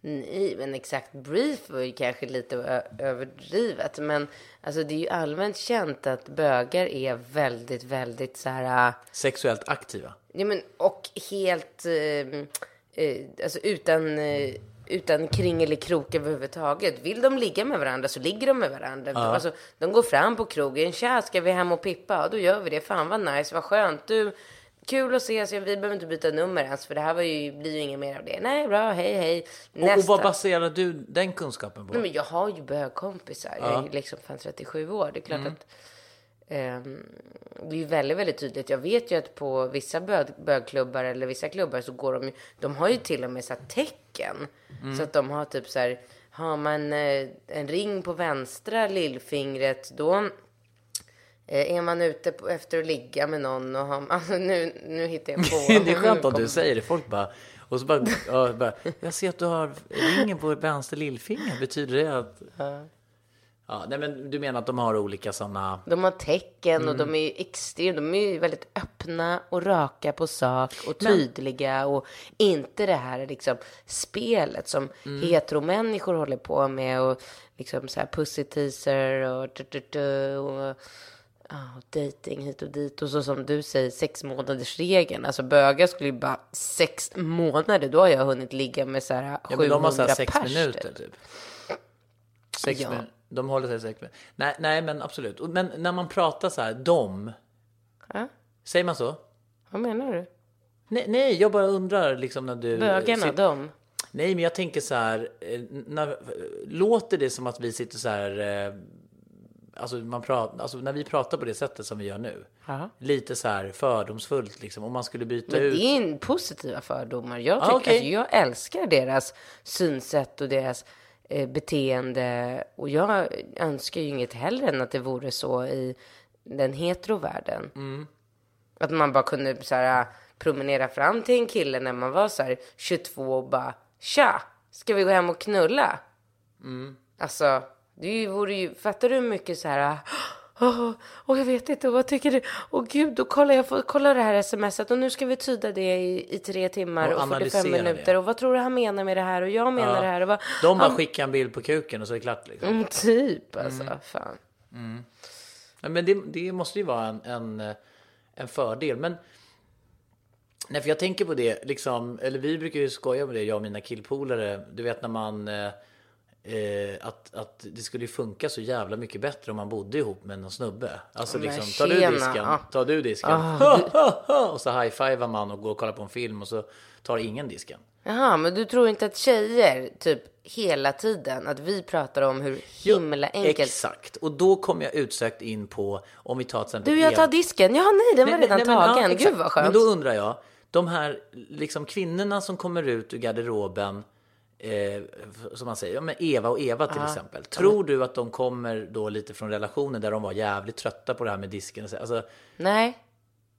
Nej, men exakt brief var ju kanske lite överdrivet. Men alltså det är ju allmänt känt att bögar är väldigt, väldigt så här... äh, Sexuellt aktiva. Ja, men och helt... Eh, eh, alltså utan, eh, utan kring eller krok överhuvudtaget. Vill de ligga med varandra så ligger de med varandra. Alltså, de går fram på krogen. Tja, ska vi hem och pippa? Ja, då gör vi det. Fan vad nice, vad skönt. Du, kul att ses. Vi behöver inte byta nummer ens för det här var ju, blir ju inget mer av det. Nej, bra, hej, hej. Och, och vad baserar du den kunskapen på? Nej, men jag har ju bögkompisar. Jag är ju liksom fan 37 år. Det är klart Mm. att ehm, det är ju väldigt, väldigt tydligt. Jag vet ju att på vissa bög, bögklubbar eller vissa klubbar så går de ju, de har ju till och med så här tecken. Så att de har typ så här, har man eh, en ring på vänstra lillfingret då är man ute på, efter att ligga med någon och har, alltså nu, nu hittar jag på. det är skönt Kom- du säger det. Folk bara... Och så bara, ja, bara, jag ser att du har ringen på vänster lillfinger. Betyder det att... Ja, nej men du menar att de har olika sådana... De har tecken och Mm. de är ju extremt, de är ju väldigt öppna och raka på sak och tydliga och inte det här liksom spelet som Mm. heteromänniskor håller på med och liksom så här pussy teaser och, och ja, och dating hit och dit och så som du säger sex månaders regeln. Alltså bögar skulle ju bara sex månader, då har jag hunnit ligga med så här Ja, 700 men de har så här sex pers, minuter typ. Sex Ja. minuter. De håller sig sex minuter. Nej, nej, men absolut. Men när man pratar så här, de. Ja. Säger man så? Vad menar du? Nej, nej, jag bara undrar liksom när du... Bögarna, de? Nej, men jag tänker så här. eh, När, låter det som att vi sitter så här... Alltså, man pratar, alltså när vi pratar på det sättet som vi gör nu. Ja. Lite så här fördomsfullt liksom. Om man skulle byta Men ut... det är en positiva fördomar. Jag, Ah, tycker, okej. alltså, jag älskar deras synsätt och deras eh, beteende. Och jag önskar ju inget hellre än att det vore så i den heterovärlden. Mm. Att man bara kunde så här, promenera fram till en kille när man var så här 22 och bara Tja, ska vi gå hem och knulla? Mm. Alltså, det vore ju, fattar du hur mycket så här Åh, åh, jag vet inte, vad tycker du? Åh gud, då kollar jag får kolla det här smset och nu ska vi tyda det i, i tre timmar Och och, 45 analysera minuter. det. Och vad tror du han menar med det här? Och jag menar Ja. det här. Och vad, De bara han, skickar en bild på kuken och så är det klart liksom. mm, Typ alltså, fan. Nej, men det, det måste ju vara en, en, eh, en fördel. Men nej, för jag tänker på det, liksom, eller vi brukar ju skoja med det, jag och mina killpolare. Du vet när man... Eh, att, att det skulle ju funka så jävla mycket bättre om man bodde ihop med någon snubbe. Alltså liksom, tar du tjena, disken, ja. tar du disken, och så high-fivar man och går och kollar på en film och så tar ingen disken. Jaha, men du tror inte att tjejer, typ hela tiden, att vi pratar om hur himla enkelt... Exakt, och då kommer jag utsökt in på, om vi tar till exempel Du, jag tar disken. Ja, nej, den var Nej, redan nej, men, ja, tagen. exakt. Gud vad skönt. Men då undrar jag, de här liksom kvinnorna som kommer ut ur garderoben, eh, som man säger, ja, men Eva och Eva till exempel. Tror du att de kommer då lite från relationer där de var jävligt trötta på det här med disken? och så- Alltså, Nej,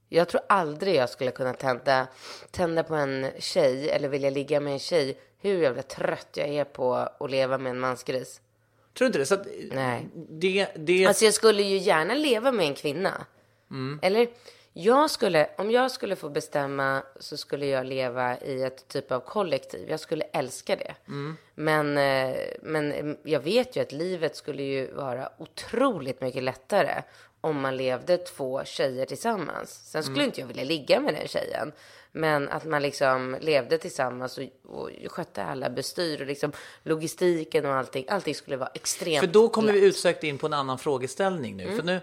jag tror aldrig jag skulle kunna tända, tända på en tjej eller vilja ligga med en tjej. Hur jävla trött jag är på att leva med en mansgris. tror du inte det? Så att, Nej. Det, det, Alltså jag skulle ju gärna leva med en kvinna. Eller jag skulle, om jag skulle få bestämma så skulle jag leva i ett typ av kollektiv. Jag skulle älska det. Men, eh, men jag vet ju att livet skulle ju vara otroligt mycket lättare om man levde två tjejer tillsammans. Sen skulle inte jag vilja ligga med den tjejen. Men att man liksom levde tillsammans och, och skötte alla bestyr och liksom logistiken och allting. Allting skulle vara extremt för då kommer vi lätt. utsökt in på en annan frågeställning nu. För nu,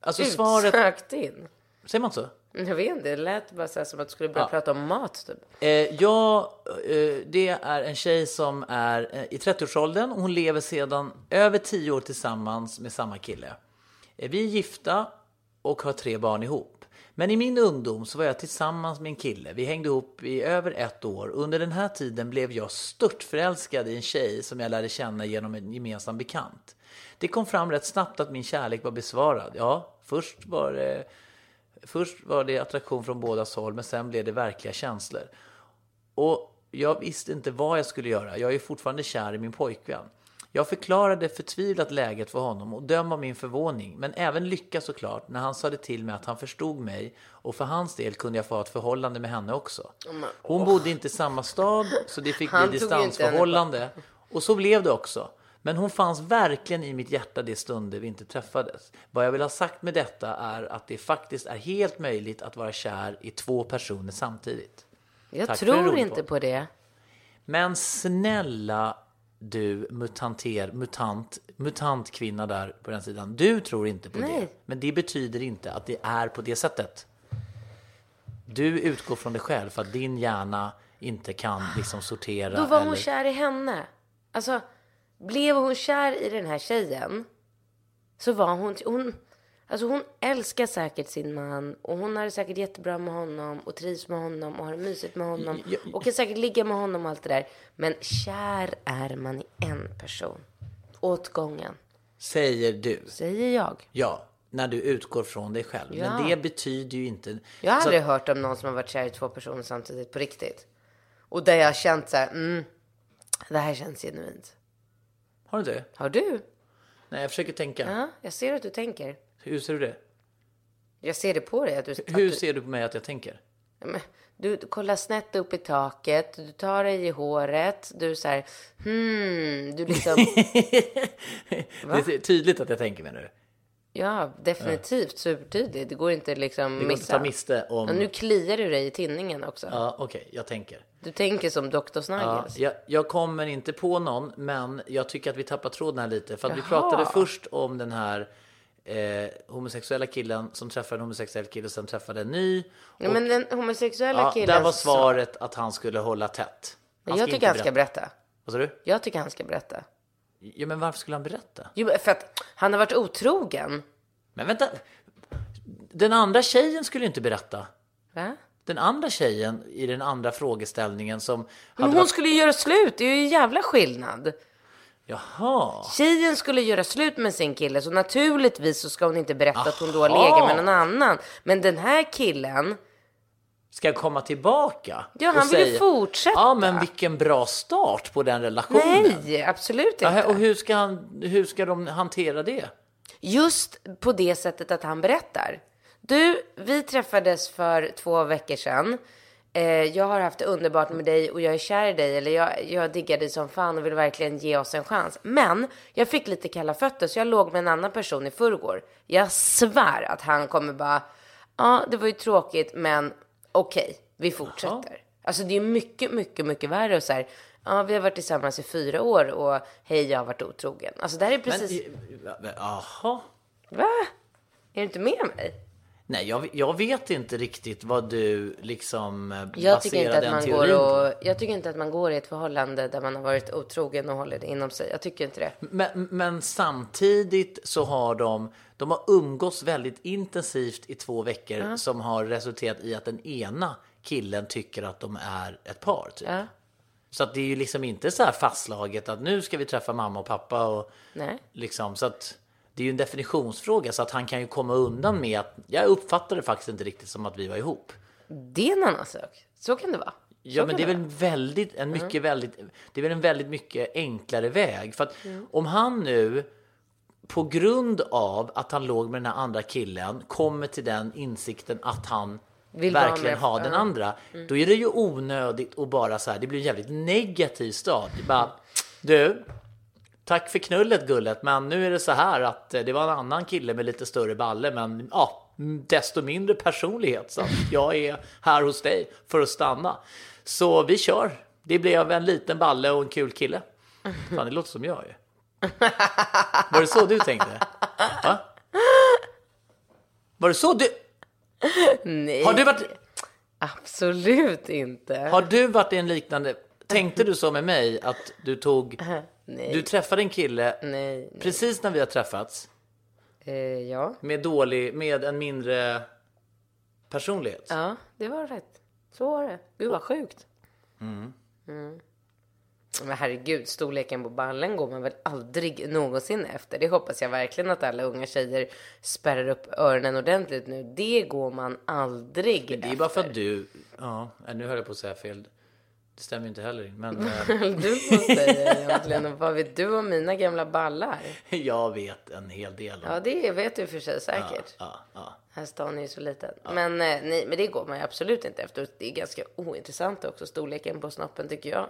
alltså svaret, Utsökt in. Säger man så? Jag vet inte, det lät bara så som att du skulle börja Ja. prata om mat typ. Eh, ja, eh, det är en tjej som är eh, i 30-årsåldern och hon lever sedan över 10 år tillsammans med samma kille. Eh, vi är gifta och har tre barn ihop. Men i min ungdom så var jag tillsammans med en kille. Vi hängde ihop i över ett år. Under den här tiden blev jag störtförälskad i en tjej som jag lärde känna genom en gemensam bekant. Det kom fram rätt snabbt att min kärlek var besvarad. Ja, först var det Först var det attraktion från bådas håll, men sen blev det verkliga känslor. Och jag visste inte vad jag skulle göra. Jag är fortfarande kär i min pojkvän. Jag förklarade förtvivlat läget för honom och döm av min förvåning, men även lycka såklart, när han sade till mig att han förstod mig och för hans del kunde jag få ha ett förhållande med henne också. Hon bodde inte i samma stad, så det fick Han bli distansförhållande. Och så blev det också. Men hon fanns verkligen i mitt hjärta de stunder vi inte träffades. Vad jag vill ha sagt med detta är att det faktiskt är helt möjligt att vara kär i två personer samtidigt. Jag Tack tror inte på det. Men snälla du mutanter, mutant, mutant kvinna där på den sidan. Du tror inte på det. Nej. Men det betyder inte att det är på det sättet. Du utgår från dig själv för att din hjärna inte kan liksom sortera. Då var hon eller... kär i henne. Alltså, blev hon kär i den här tjejen så var hon... hon Alltså hon älskar säkert sin man och hon har det säkert jättebra med honom och trivs med honom och har det mysigt med honom Ja, och kan säkert ligga med honom och allt det där. Men kär är man i en person. Åt gången, Säger du. säger jag. Ja, när du utgår från dig själv. Ja. Men det betyder ju inte... Jag har Så- aldrig hört om någon som har varit kär i två personer samtidigt på riktigt. Och där jag har känt så här, mm, det här känns genuint. Har du inte? Har du? Nej, jag försöker tänka. Ja, jag ser att du tänker. Hur ser du det? Jag ser det på dig. Att du, att Hur du, ser du på mig att jag tänker? Men, du, du kollar snett upp i taket, du tar dig i håret, du så här, hmm, du liksom, Det är tydligt att jag tänker mig nu. Ja, definitivt supertydligt. Det går inte liksom Det går inte missa. ta miste om... Och nu kliar du dig i tinningen också. Ja, okej, jag tänker. Du tänker som Dr. Ja, Snuggles. jag, jag kommer inte på någon, men jag tycker att vi tappar tråden här lite. För att vi pratade först om den här eh, homosexuella killen som träffade en homosexuell kille och sen träffade en ny. Ja, men den homosexuella Ja, killen där var svaret att han skulle hålla tätt. Han Jag tycker inte han ska berätta. Vad sa du? Jag tycker han ska berätta. Ja, men varför skulle han berätta? Jo, för att han har varit otrogen. Men vänta. Den andra tjejen skulle inte berätta. Va? Den andra tjejen i den andra frågeställningen som Men hon varit... skulle ju göra slut, det är ju en jävla skillnad. Jaha. Tjejen skulle göra slut med sin kille, så naturligtvis så ska hon inte berätta att hon då har Aha. legat med någon annan. Men den här killen, Ska komma tillbaka? Ja, han vill ju fortsätta. Ja, men vilken bra start på den relationen. nej, absolut inte. Ja, och hur ska, han, hur ska de hantera det? Just på det sättet att han berättar. Du, vi träffades för två veckor sedan. Eh, jag har haft det underbart med dig och jag är kär i dig. Eller jag, jag diggar dig som fan och vill verkligen ge oss en chans. Men jag fick lite kalla fötter så jag låg med en annan person i förrgår. Jag svär att han kommer bara, ja det var ju tråkigt men okej, vi fortsätter. Alltså det är mycket, mycket, mycket värre och så här, ja vi har varit tillsammans i fyra år och hej jag har varit otrogen. Alltså det här är precis, Men, jaha. va? Är du inte med mig? Nej, jag, jag vet inte riktigt vad du liksom eh, Jag tycker, inte att den man går på. och, jag tycker inte att man går i ett förhållande där man har varit otrogen och håller det inom sig. Jag tycker inte det. Men, men samtidigt så har de, de har umgås väldigt intensivt i två veckor som har resulterat i att den ena killen tycker att de är ett par. Typ. Ja. Så att det är ju liksom inte så här fastslaget att nu ska vi träffa mamma och pappa och Nej. liksom så att det är ju en definitionsfråga så att han kan ju komma undan med att jag uppfattar det faktiskt inte riktigt som att vi var ihop. Det är en annan sak. Så kan det vara. Ja, Så men det är väl väldigt, en mycket, väldigt, det är väl en väldigt mycket enklare väg. För att om han nu på grund av att han låg med den här andra killen kommer till den insikten att han Vill verkligen ha den andra. Då är det ju onödigt att bara så här, det blir en jävligt negativ start. Det bara, du, tack för knullet gullet, men nu är det så här att eh, det var en annan kille med lite större balle, men ja, desto mindre personlighet. Så att jag är här hos dig för att stanna. Så vi kör. Det blev en liten balle och en kul kille. Fan, det låter som jag ju. Var det så du tänkte? Va? Var det så du... Nej, Har du varit... absolut inte. Har du varit i en liknande... Tänkte du så med mig att du tog... Nej. Du träffade en kille Nej, nej. precis när vi har träffats Eh, ja. med dålig, med en mindre personlighet. ja, det var rätt. Så var det. Gud vad sjukt. Mm. Men herregud, storleken på ballen går man väl aldrig någonsin efter. Det hoppas jag verkligen att alla unga tjejer spärrar upp öronen ordentligt nu. Det går man aldrig Men det är bara för att du... Ja, nu höll jag på att säga fel. Det stämmer ju inte heller. Men eh, Du får säga egentligen. Vad vet du om mina gamla ballar? jag vet en hel del. om- Ja, det vet du för sig säkert. Ja, ja. Här stan är ju så liten. Men, eh, nej, men det går man ju absolut inte efter. Det är ganska ointressant också, storleken på snoppen tycker jag.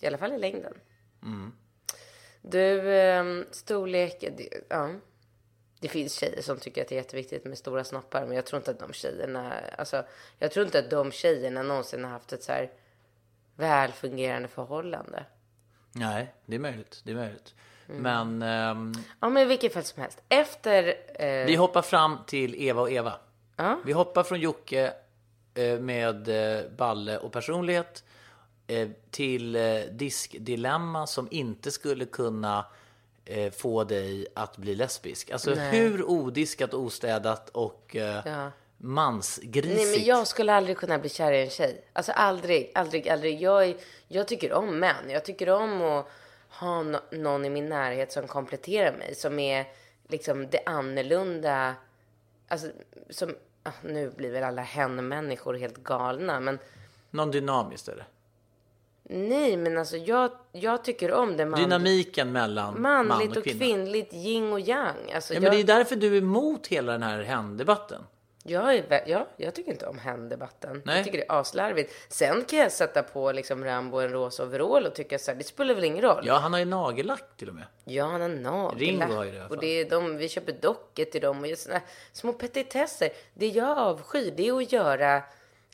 I alla fall i längden. Du, eh, storlek, ja. Det finns tjejer som tycker att det är jätteviktigt med stora snoppar, men jag tror inte att de tjejerna, alltså, jag tror inte att de tjejerna någonsin har haft ett så här väl fungerande förhållande. Nej, det är möjligt. Det är möjligt. Mm. Men ehm, Ja, men i vilket fall som helst. Efter, eh, vi hoppar fram till Eva och Eva. Ja. Vi hoppar från Jocke eh, med eh, balle och personlighet eh, till eh, diskdilemma som inte skulle kunna eh, få dig att bli lesbisk? Alltså Nej. hur odiskat, ostädat och Ja. Mansgrisigt? Nej, men jag skulle aldrig kunna bli kär i en tjej. Alltså aldrig, aldrig, aldrig. Jag, är, jag tycker om män. Jag tycker om att ha no- någon i min närhet som kompletterar mig. Som är liksom det annorlunda. Alltså, som, ah, nu blir väl alla hen-människor helt galna, men Någon dynamiskt eller? nej, men alltså jag, jag tycker om det man, Dynamiken mellan man manligt och och, kvinna. kvinnligt, yin och yang. Alltså, Ja, jag, men det är därför du är emot hela den här hen-debatten. Jag, är, ja, jag tycker inte om hen-debatten. Jag tycker det är aslarvigt. Sen kan jag sätta på liksom Rambo en rosa overall och tycka så här, det spelar väl ingen roll. Ja, han har ju nagellack till och med. Ja, han har nagellack. Ringo har ju det i alla Och fall. det är de, vi köper dockor till dem och just såna små petitesser. Det jag avskyr, det är att göra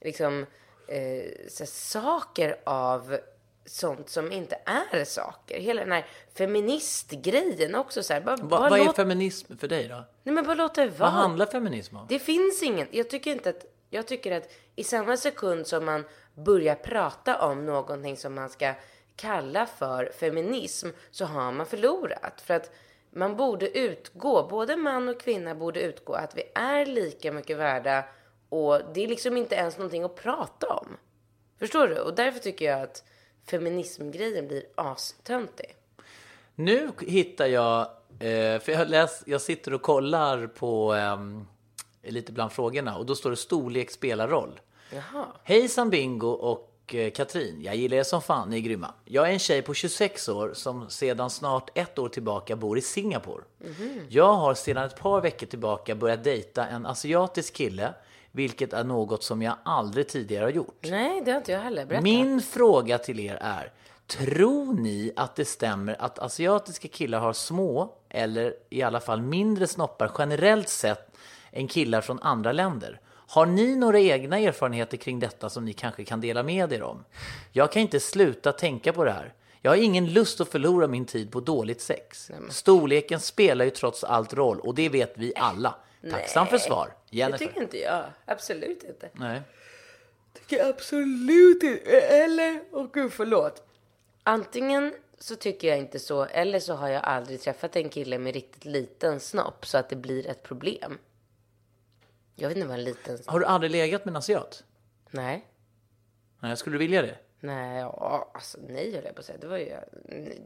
liksom eh, saker av sånt som inte är saker. Hela den här feministgrejen också så här. Bara, Va, bara vad är låt, feminism för dig då? nej, men bara låt det vara. Vad handlar feminism om? Det finns ingen. Jag tycker inte att. Jag tycker att i samma sekund som man börjar prata om någonting som man ska kalla för feminism så har man förlorat. För att man borde utgå, både man och kvinna borde utgå att vi är lika mycket värda och det är liksom inte ens någonting att prata om. Förstår du? Och därför tycker jag att feminismgrejen blir astöntig. Nu hittar jag, eh, för jag, läs, jag sitter och kollar på ehm, lite bland frågorna och då står det storlek spelar roll. Jaha. Hejsan Bingo och eh, Katrin, jag gillar er som fan, ni är grymma. Jag är en tjej på 26 år som sedan snart ett år tillbaka bor i Singapore. Jag har sedan ett par veckor tillbaka börjat dejta en asiatisk kille, vilket är något som jag aldrig tidigare har gjort. Nej, det har inte jag heller. Berätta. Min fråga till er är, tror ni att det stämmer att asiatiska killar har små, eller i alla fall mindre snoppar generellt sett än killar från andra länder? Har ni några egna erfarenheter kring detta som ni kanske kan dela med er om? Jag kan inte sluta tänka på det här. Jag har ingen lust att förlora min tid på dåligt sex. Storleken spelar ju trots allt roll och det vet vi alla. Tacksam för svar. Det Jennifer. tycker inte jag. Absolut inte. Nej. tycker absolut inte. Eller, åh gud förlåt. Antingen så tycker jag inte så, eller så har jag aldrig träffat en kille med riktigt liten snopp så att det blir ett problem. Jag vet inte vad en liten snopp... Har du aldrig legat med en asiat? Nej. Nej, skulle du vilja det? Nej, ja, alltså nej höll jag på att säga. Det var ju...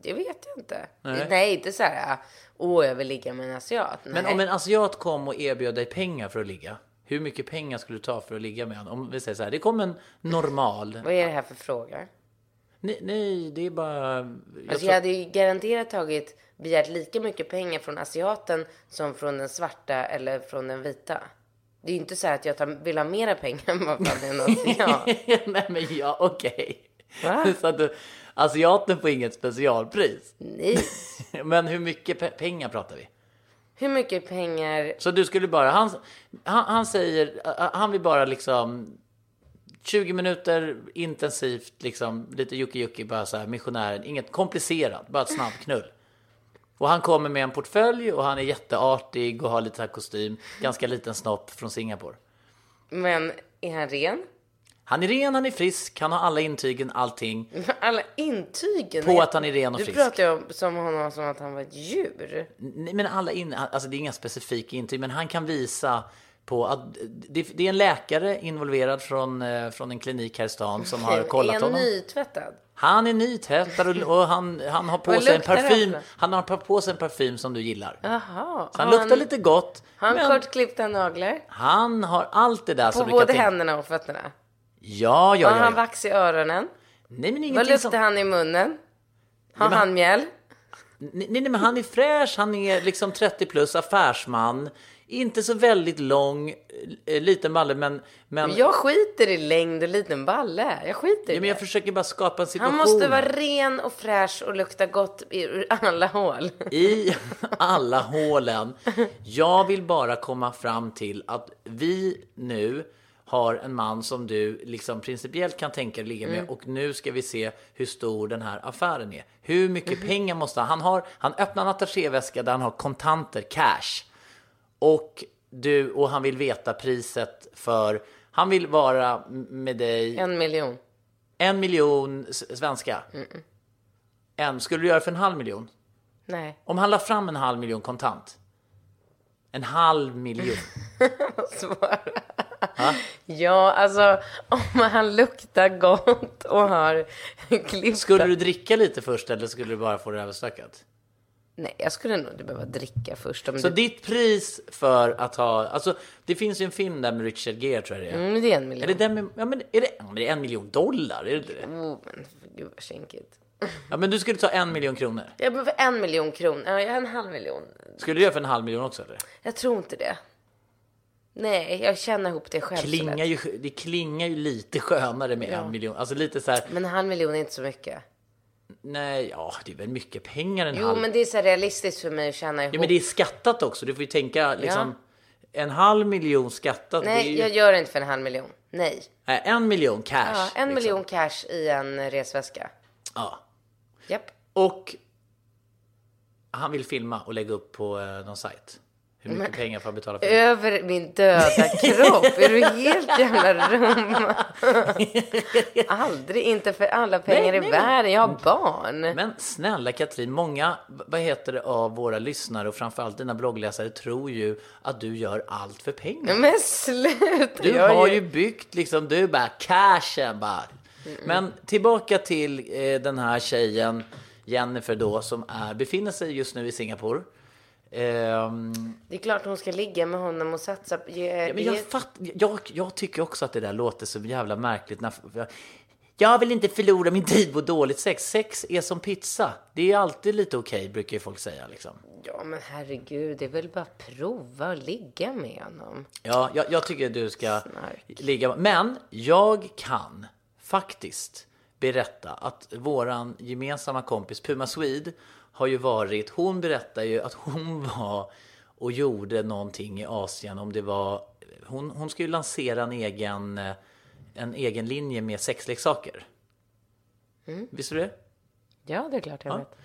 Det vet jag inte. Nej. Nej, inte så här, åh jag vill ligga med en asiat. Nej. Men om en asiat kom och erbjöd dig pengar för att ligga, hur mycket pengar skulle du ta för att ligga med honom? Om vi säger så här, det kom en normal... Vad är det här för fråga? Nej, nej det är bara... Jag Alltså tror- jag hade ju garanterat tagit, begärt lika mycket pengar från asiaten som från den svarta eller från den vita. Det är inte så att jag tar, vill ha mera pengar än vad fan en asiat. nej men ja, okej. Va? Så att du, asiaten får inget specialpris. Nej. Men hur mycket pe- pengar pratar vi? Hur mycket pengar? Så du skulle bara, han, han, han säger, han vill bara liksom 20 minuter intensivt, liksom lite jucki bara så här missionären, inget komplicerat, bara ett snabbknull. Och han kommer med en portfölj och han är jätteartig och har lite så här kostym, ganska liten snopp från Singapore. Men är han ren? Han är ren, han är frisk, han har alla intygen, allting. Alla intygen. På att han är ren och du frisk. Du pratar ju om som honom som att han var ett djur. Nej, men alla in, alltså det är inga specifika intyg, men han kan visa på att det, det är en läkare involverad från, eh, från en klinik här i stan som har är kollat han honom. nytvättad? Han är nytvättad och, och han, han har på Vad sig en det parfym. Han har på sig en parfym som du gillar. Jaha. Så han luktar lite gott. Har han kortklippta naglar? han har allt det där På som du både kan tänka händerna och fötterna? Ja, ja, har ja. han ja. vax i öronen? Nej, men Vad ingenting luktar som... han i munnen? Har han mjäll? Nej, nej, men han är fräsch, han är liksom 30 plus, affärsman. Inte så väldigt lång, eh, liten balle, men... men... Jag skiter i längd och liten balle. Jag skiter i Ja, men jag försöker bara skapa en situation. Han måste vara ren och fräsch och lukta gott ur alla hål. i alla hålen. Jag vill bara komma fram till att vi nu har en man som du liksom principiellt kan tänka dig ligga med Mm. och nu ska vi se hur stor den här affären är. Hur mycket pengar måste han? Han, har, han öppnar en attachéväska där han har kontanter, cash. Och, du, och han vill veta priset för, han vill vara med dig En miljon. en miljon svenska. En, skulle du göra för en halv miljon? Nej. Om han la fram en halv miljon kontant. En halv miljon. Svara. Ja, alltså om han luktar gott och har klippt... Skulle du dricka lite först eller skulle du bara få det överstökat? Nej, jag skulle nog inte behöva dricka först. Om Så det... ditt pris för att ha, alltså det finns ju en film där med Richard Gere tror jag det är. Mm, det är en miljon. Är det den med, ja men är det, ja, men det är en miljon dollar? Är det inte det? Oh, men gud vad kinkigt. Ja men du skulle ta en miljon kronor. Jag behöver en miljon kronor. Ja, jag har en halv miljon. Skulle du göra för en halv miljon också eller? Jag tror inte det. Nej, jag känner ihop det själv. Klingar ju, det klingar ju lite skönare med en miljon. Alltså lite så här, Men en halv miljon är inte så mycket. Nej ja det är väl mycket pengar en Jo, halv. men det är så realistiskt för mig att tjäna ihop. Ja men det är skattat också. Du får ju tänka liksom en halv miljon skattat. Nej, ju, jag gör det inte för en halv miljon. Nej. nej, en miljon cash. Ja, en liksom. miljon cash i en resväska. Ja. Japp. Och han vill filma och lägga upp på eh, någon sajt. Hur mycket pengar får han betala för det? Över min döda kropp. är du helt jävla rum? Aldrig. Inte för alla pengar Nej, i nej, världen. Jag har barn. Men snälla Katrin, många vad heter det, av våra lyssnare och framförallt dina bloggläsare tror ju att du gör allt för pengar. Men sluta. Du Jag har gör- ju byggt liksom, du bara cashen bara. Men tillbaka till eh, den här tjejen, Jennifer då, som är, befinner sig just nu i Singapore. Ehm, Det är klart hon ska ligga med honom och satsa. Ge, Ja, men jag, fatt, jag, jag tycker också att det där låter så jävla märkligt. När, jag vill inte förlora min tid på dåligt sex. Sex är som pizza. Det är alltid lite okej, brukar ju folk säga. Liksom. Ja, men herregud. Det är väl bara att prova och ligga med honom. Ja, jag, jag tycker du ska Snark. ligga... Men jag kan faktiskt berätta att våran gemensamma kompis Puma Swede har ju varit... Hon berättar ju att hon var och gjorde någonting i Asien. Om det var... Hon, hon ska ju lansera en egen, eh, en egen linje med sexleksaker. Visste du det? Ja, det är klart jag Ja. vet.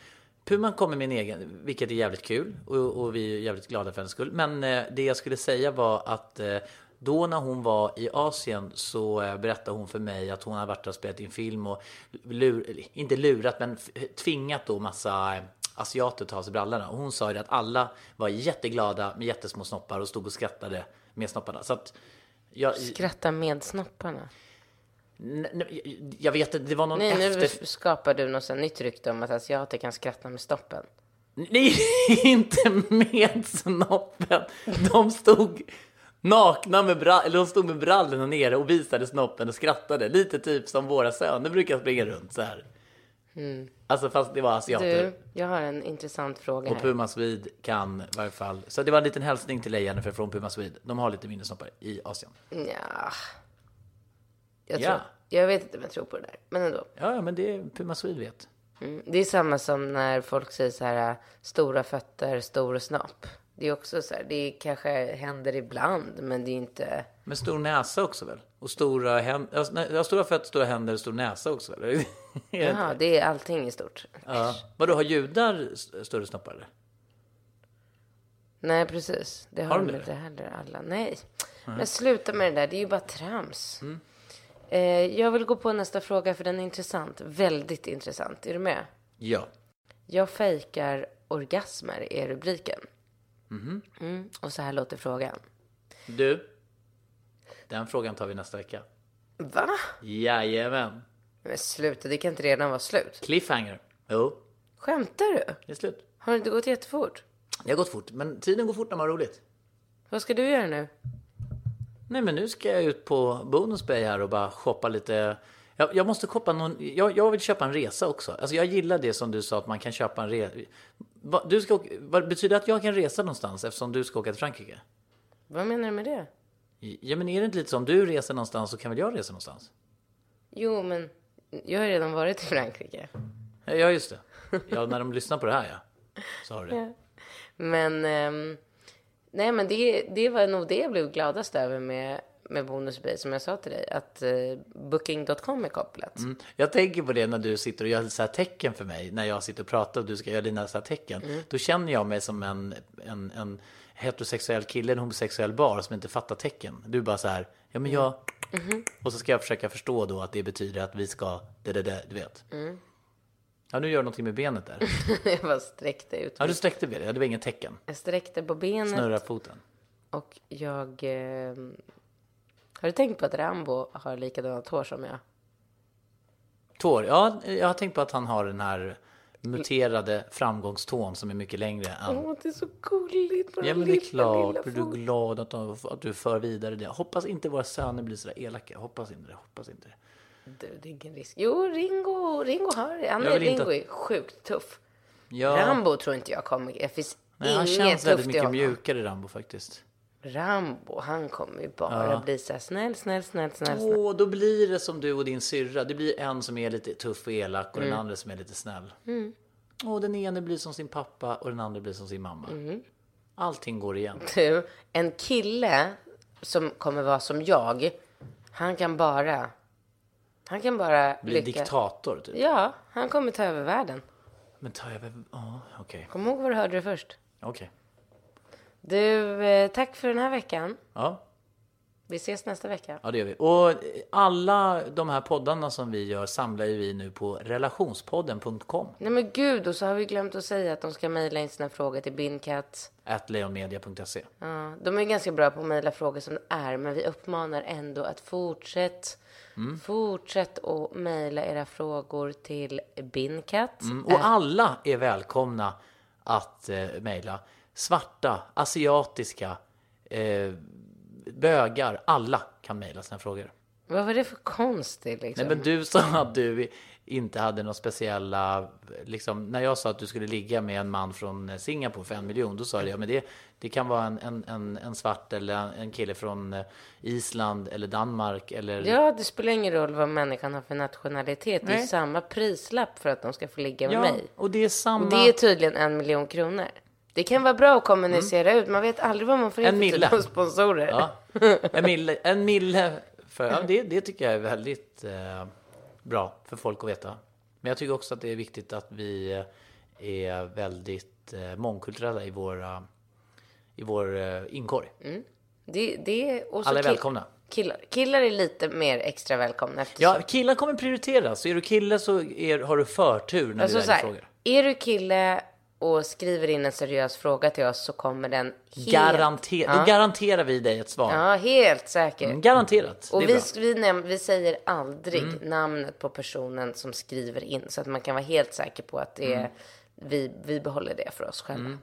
Puman kommer med en egen, vilket är jävligt kul och, och vi är jävligt glada för hennes skull. Men eh, det jag skulle säga var att eh, då när hon var i Asien så eh, berättade hon för mig att hon har varit och spelat in film och lur, inte lurat men tvingat då massa eh, asiater ta av sig brallorna. Och hon sa ju att alla var jätteglada med jättesmå snoppar och stod och skrattade med snopparna. Så att jag, Skratta med snopparna. jag vet inte, det var någon Nej, nu efter... skapar du något nytt rykte om att asiater kan skratta med stoppen. Nej, inte med snoppen. De stod nakna med brall- eller de stod med brallorna nere och visade snoppen och skrattade. Lite typ som våra söner brukar springa runt så här. Alltså fast det var asiater. Du, jag har en intressant fråga Och här. Puma Swede kan i varje fall. Så det var en liten hälsning till dig Jennifer från Puma Swede. De har lite mindre snoppar i Asien. Ja. Jag, Ja. tror, jag vet inte om jag tror på det där, men ändå. Ja, ja men det är Puma Swede vet. Mm. Det är samma som när folk säger så här, stora fötter, stor snopp. Det är också så här, det kanske händer ibland, men det är inte... Men stor näsa också väl? Och stora händer, ja, stora fötter, stora händer, stor näsa också väl? Är det är allting i stort. Ja. Vadå, har judar större snoppar eller? Nej, precis. Det har, Har de de inte heller alla. Nej. Men sluta med det där, det är ju bara trams. Mm. Eh, jag vill gå på nästa fråga för den är intressant. Väldigt intressant. Är du med? Ja. Jag fejkar orgasmer är rubriken. Mhm. Mm, och så här låter frågan. Du, den frågan tar vi nästa vecka. Va? Jajamän. Men sluta, det kan inte redan vara slut. Cliffhanger. Jo, Skämtar du? det är slut. Har det inte gått jättefort? Det har gått fort, men tiden går fort när man har roligt. Vad ska du göra nu? Nej, men nu ska jag ut på Bonus Bay här och bara shoppa lite. Jag, jag måste shoppa någon. Jag, jag vill köpa en resa också. Alltså jag gillar det som du sa att man kan köpa en resa. Du ska vad betyder det att jag kan resa någonstans eftersom du ska åka till Frankrike? Vad menar du med det? Ja, men är det inte lite så om du reser någonstans så kan väl jag resa någonstans? Jo, men jag har redan varit i Frankrike. Ja, Ja, just det. Ja, när de lyssnar på det här, ja. Så har du det. Men, ehm, nej men det, det var nog det jag blev gladast över med, med Bonus Bay, som jag sa till dig, att eh, Booking.com är kopplat. Mm. Jag tänker på det när du sitter och gör så här tecken för mig, när jag sitter och pratar och du ska göra dina så här tecken. Då känner jag mig som en, en, en heterosexuell kille, en homosexuell bar som inte fattar tecken. Du bara så här, ja men jag... Och så ska jag försöka förstå då att det betyder att vi ska, det, det, det, du vet. Ja, nu gör du någonting med benet där. jag bara sträckte ut. Ja, du sträckte benet. Ja, det var inget tecken. Jag sträckte på benet. Snurra foten. Och jag... Eh, har du tänkt på att Rambo har likadana tår som jag? Tår? Ja, jag har tänkt på att han har den här muterade framgångstån som är mycket längre än... Åh, det är så gulligt. Ja, men det är klart. Blir du glad att, de, att du för vidare det? Hoppas inte våra söner blir sådär elaka. Hoppas inte det. Hoppas inte det. Du, det är ingen risk. Jo, Ringo, Ringo har. Han är, Ringo att- är sjukt tuff. Ja, Rambo tror inte jag kommer... Det finns nej, han inget känns tufft väldigt i mycket honom. mjukare Rambo faktiskt. Rambo, han kommer ju bara Ja. bli så här snäll, snäll, snäll, snäll. Åh, då blir det som du och din syrra. Det blir en som är lite tuff och elak och Mm. den andra som är lite snäll. Och den ene blir som sin pappa och den andra blir som sin mamma. Mm. Allting går igen. Du, en kille som kommer vara som jag, han kan bara... Han kan bara Blir lyckas. diktator typ. Ja, han kommer ta över världen. Men jag väl... Ja, okej. Kom ihåg vad du hörde det först. Okej. Du, eh, tack för den här veckan. Ja. Vi ses nästa vecka. Ja, det gör vi. Och alla de här poddarna som vi gör samlar ju vi nu på relationspodden.com. Nej men gud, och så har vi glömt att säga att de ska mejla in sina frågor till Bindkat. At leonmedia.se. Ja, de är ganska bra på att mejla frågor som det är, men vi uppmanar ändå att fortsätt, Mm. fortsätt att mejla era frågor till Bindkat. Mm, och alla är välkomna att eh, mejla. Svarta, asiatiska, eh, bögar, alla kan mejla sina frågor. Vad var det för konstigt liksom? Nej, men du sa att du inte hade några speciella, liksom, när jag sa att du skulle ligga med en man från Singapore för en miljon, då sa jag, ja, men det, det kan vara en, en, en, en svart eller en kille från eh, Island eller Danmark eller... Ja, det spelar ingen roll vad människan har för nationalitet. Det är Nej. samma prislapp för att de ska få ligga med Ja, mig. och det är samma... Och det är tydligen en miljon kronor. Det kan vara bra att kommunicera ut. Man vet aldrig vad man får in En för mille. typ sponsorer. Ja, en mille, en mille för, ja, det, det tycker jag är väldigt eh, bra för folk att veta. Men jag tycker också att det är viktigt att vi eh, är väldigt eh, mångkulturella i, våra, i vår eh, inkorg. Det, det, och Alla är välkomna. Killar. killar är lite mer extra välkomna. Eftersom, Ja, killar kommer prioriteras. Så är du kille så är, har du förtur när alltså väljer här, frågor. är du kille och skriver in en seriös fråga till oss så kommer den helt... Garanter, Ja. Då garanterar vi dig ett svar. Ja, helt säker. Mm, Garanterat. Och vi, vi, vi säger aldrig Mm. namnet på personen som skriver in så att man kan vara helt säker på att det är, Mm. vi, vi behåller det för oss själva.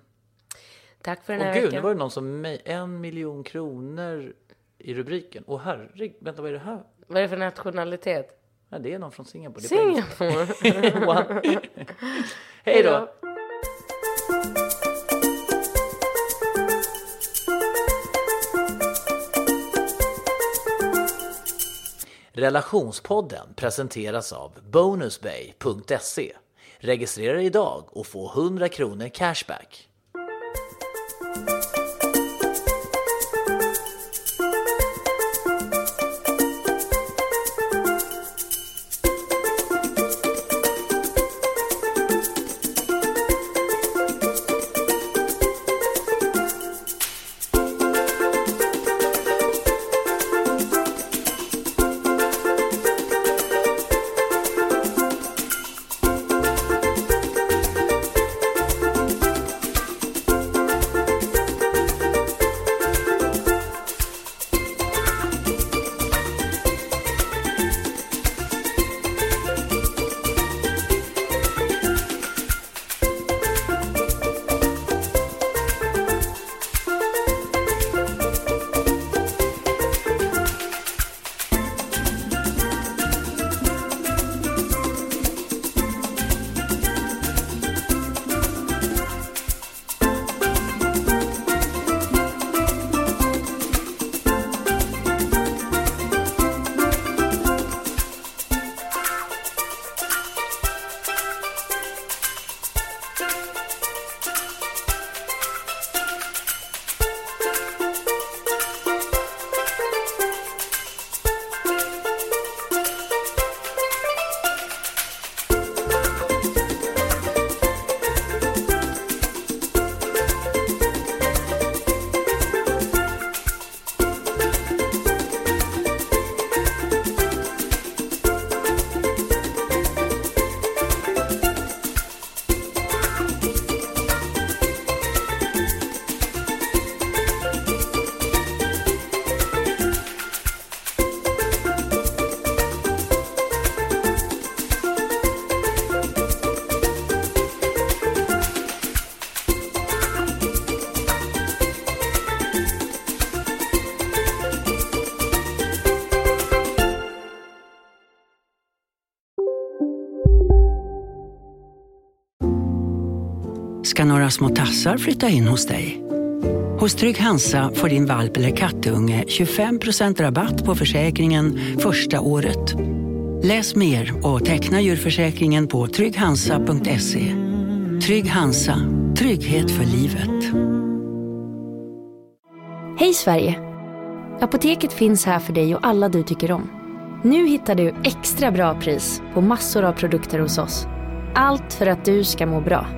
Tack för den Åh här gud, nu veckan. var det någon som mej- en miljon kronor i rubriken. Åh herregud, vänta vad är det här? Vad är det för nationalitet? Ja, det är någon från Singapore. Singapore. Hej då! Relationspodden presenteras av bonusbay.se. Registrera dig idag och få 100 kronor cashback. Några små tassar flytta in hos dig. Hos Trygg Hansa får din valp eller kattunge 25% rabatt på försäkringen första året. Läs mer och teckna djurförsäkringen på trygghansa.se. Trygg Hansa, trygghet för livet. Hej Sverige! Apoteket finns här för dig och alla du tycker om. Nu hittar du extra bra pris på massor av produkter hos oss. Allt för att du ska må bra.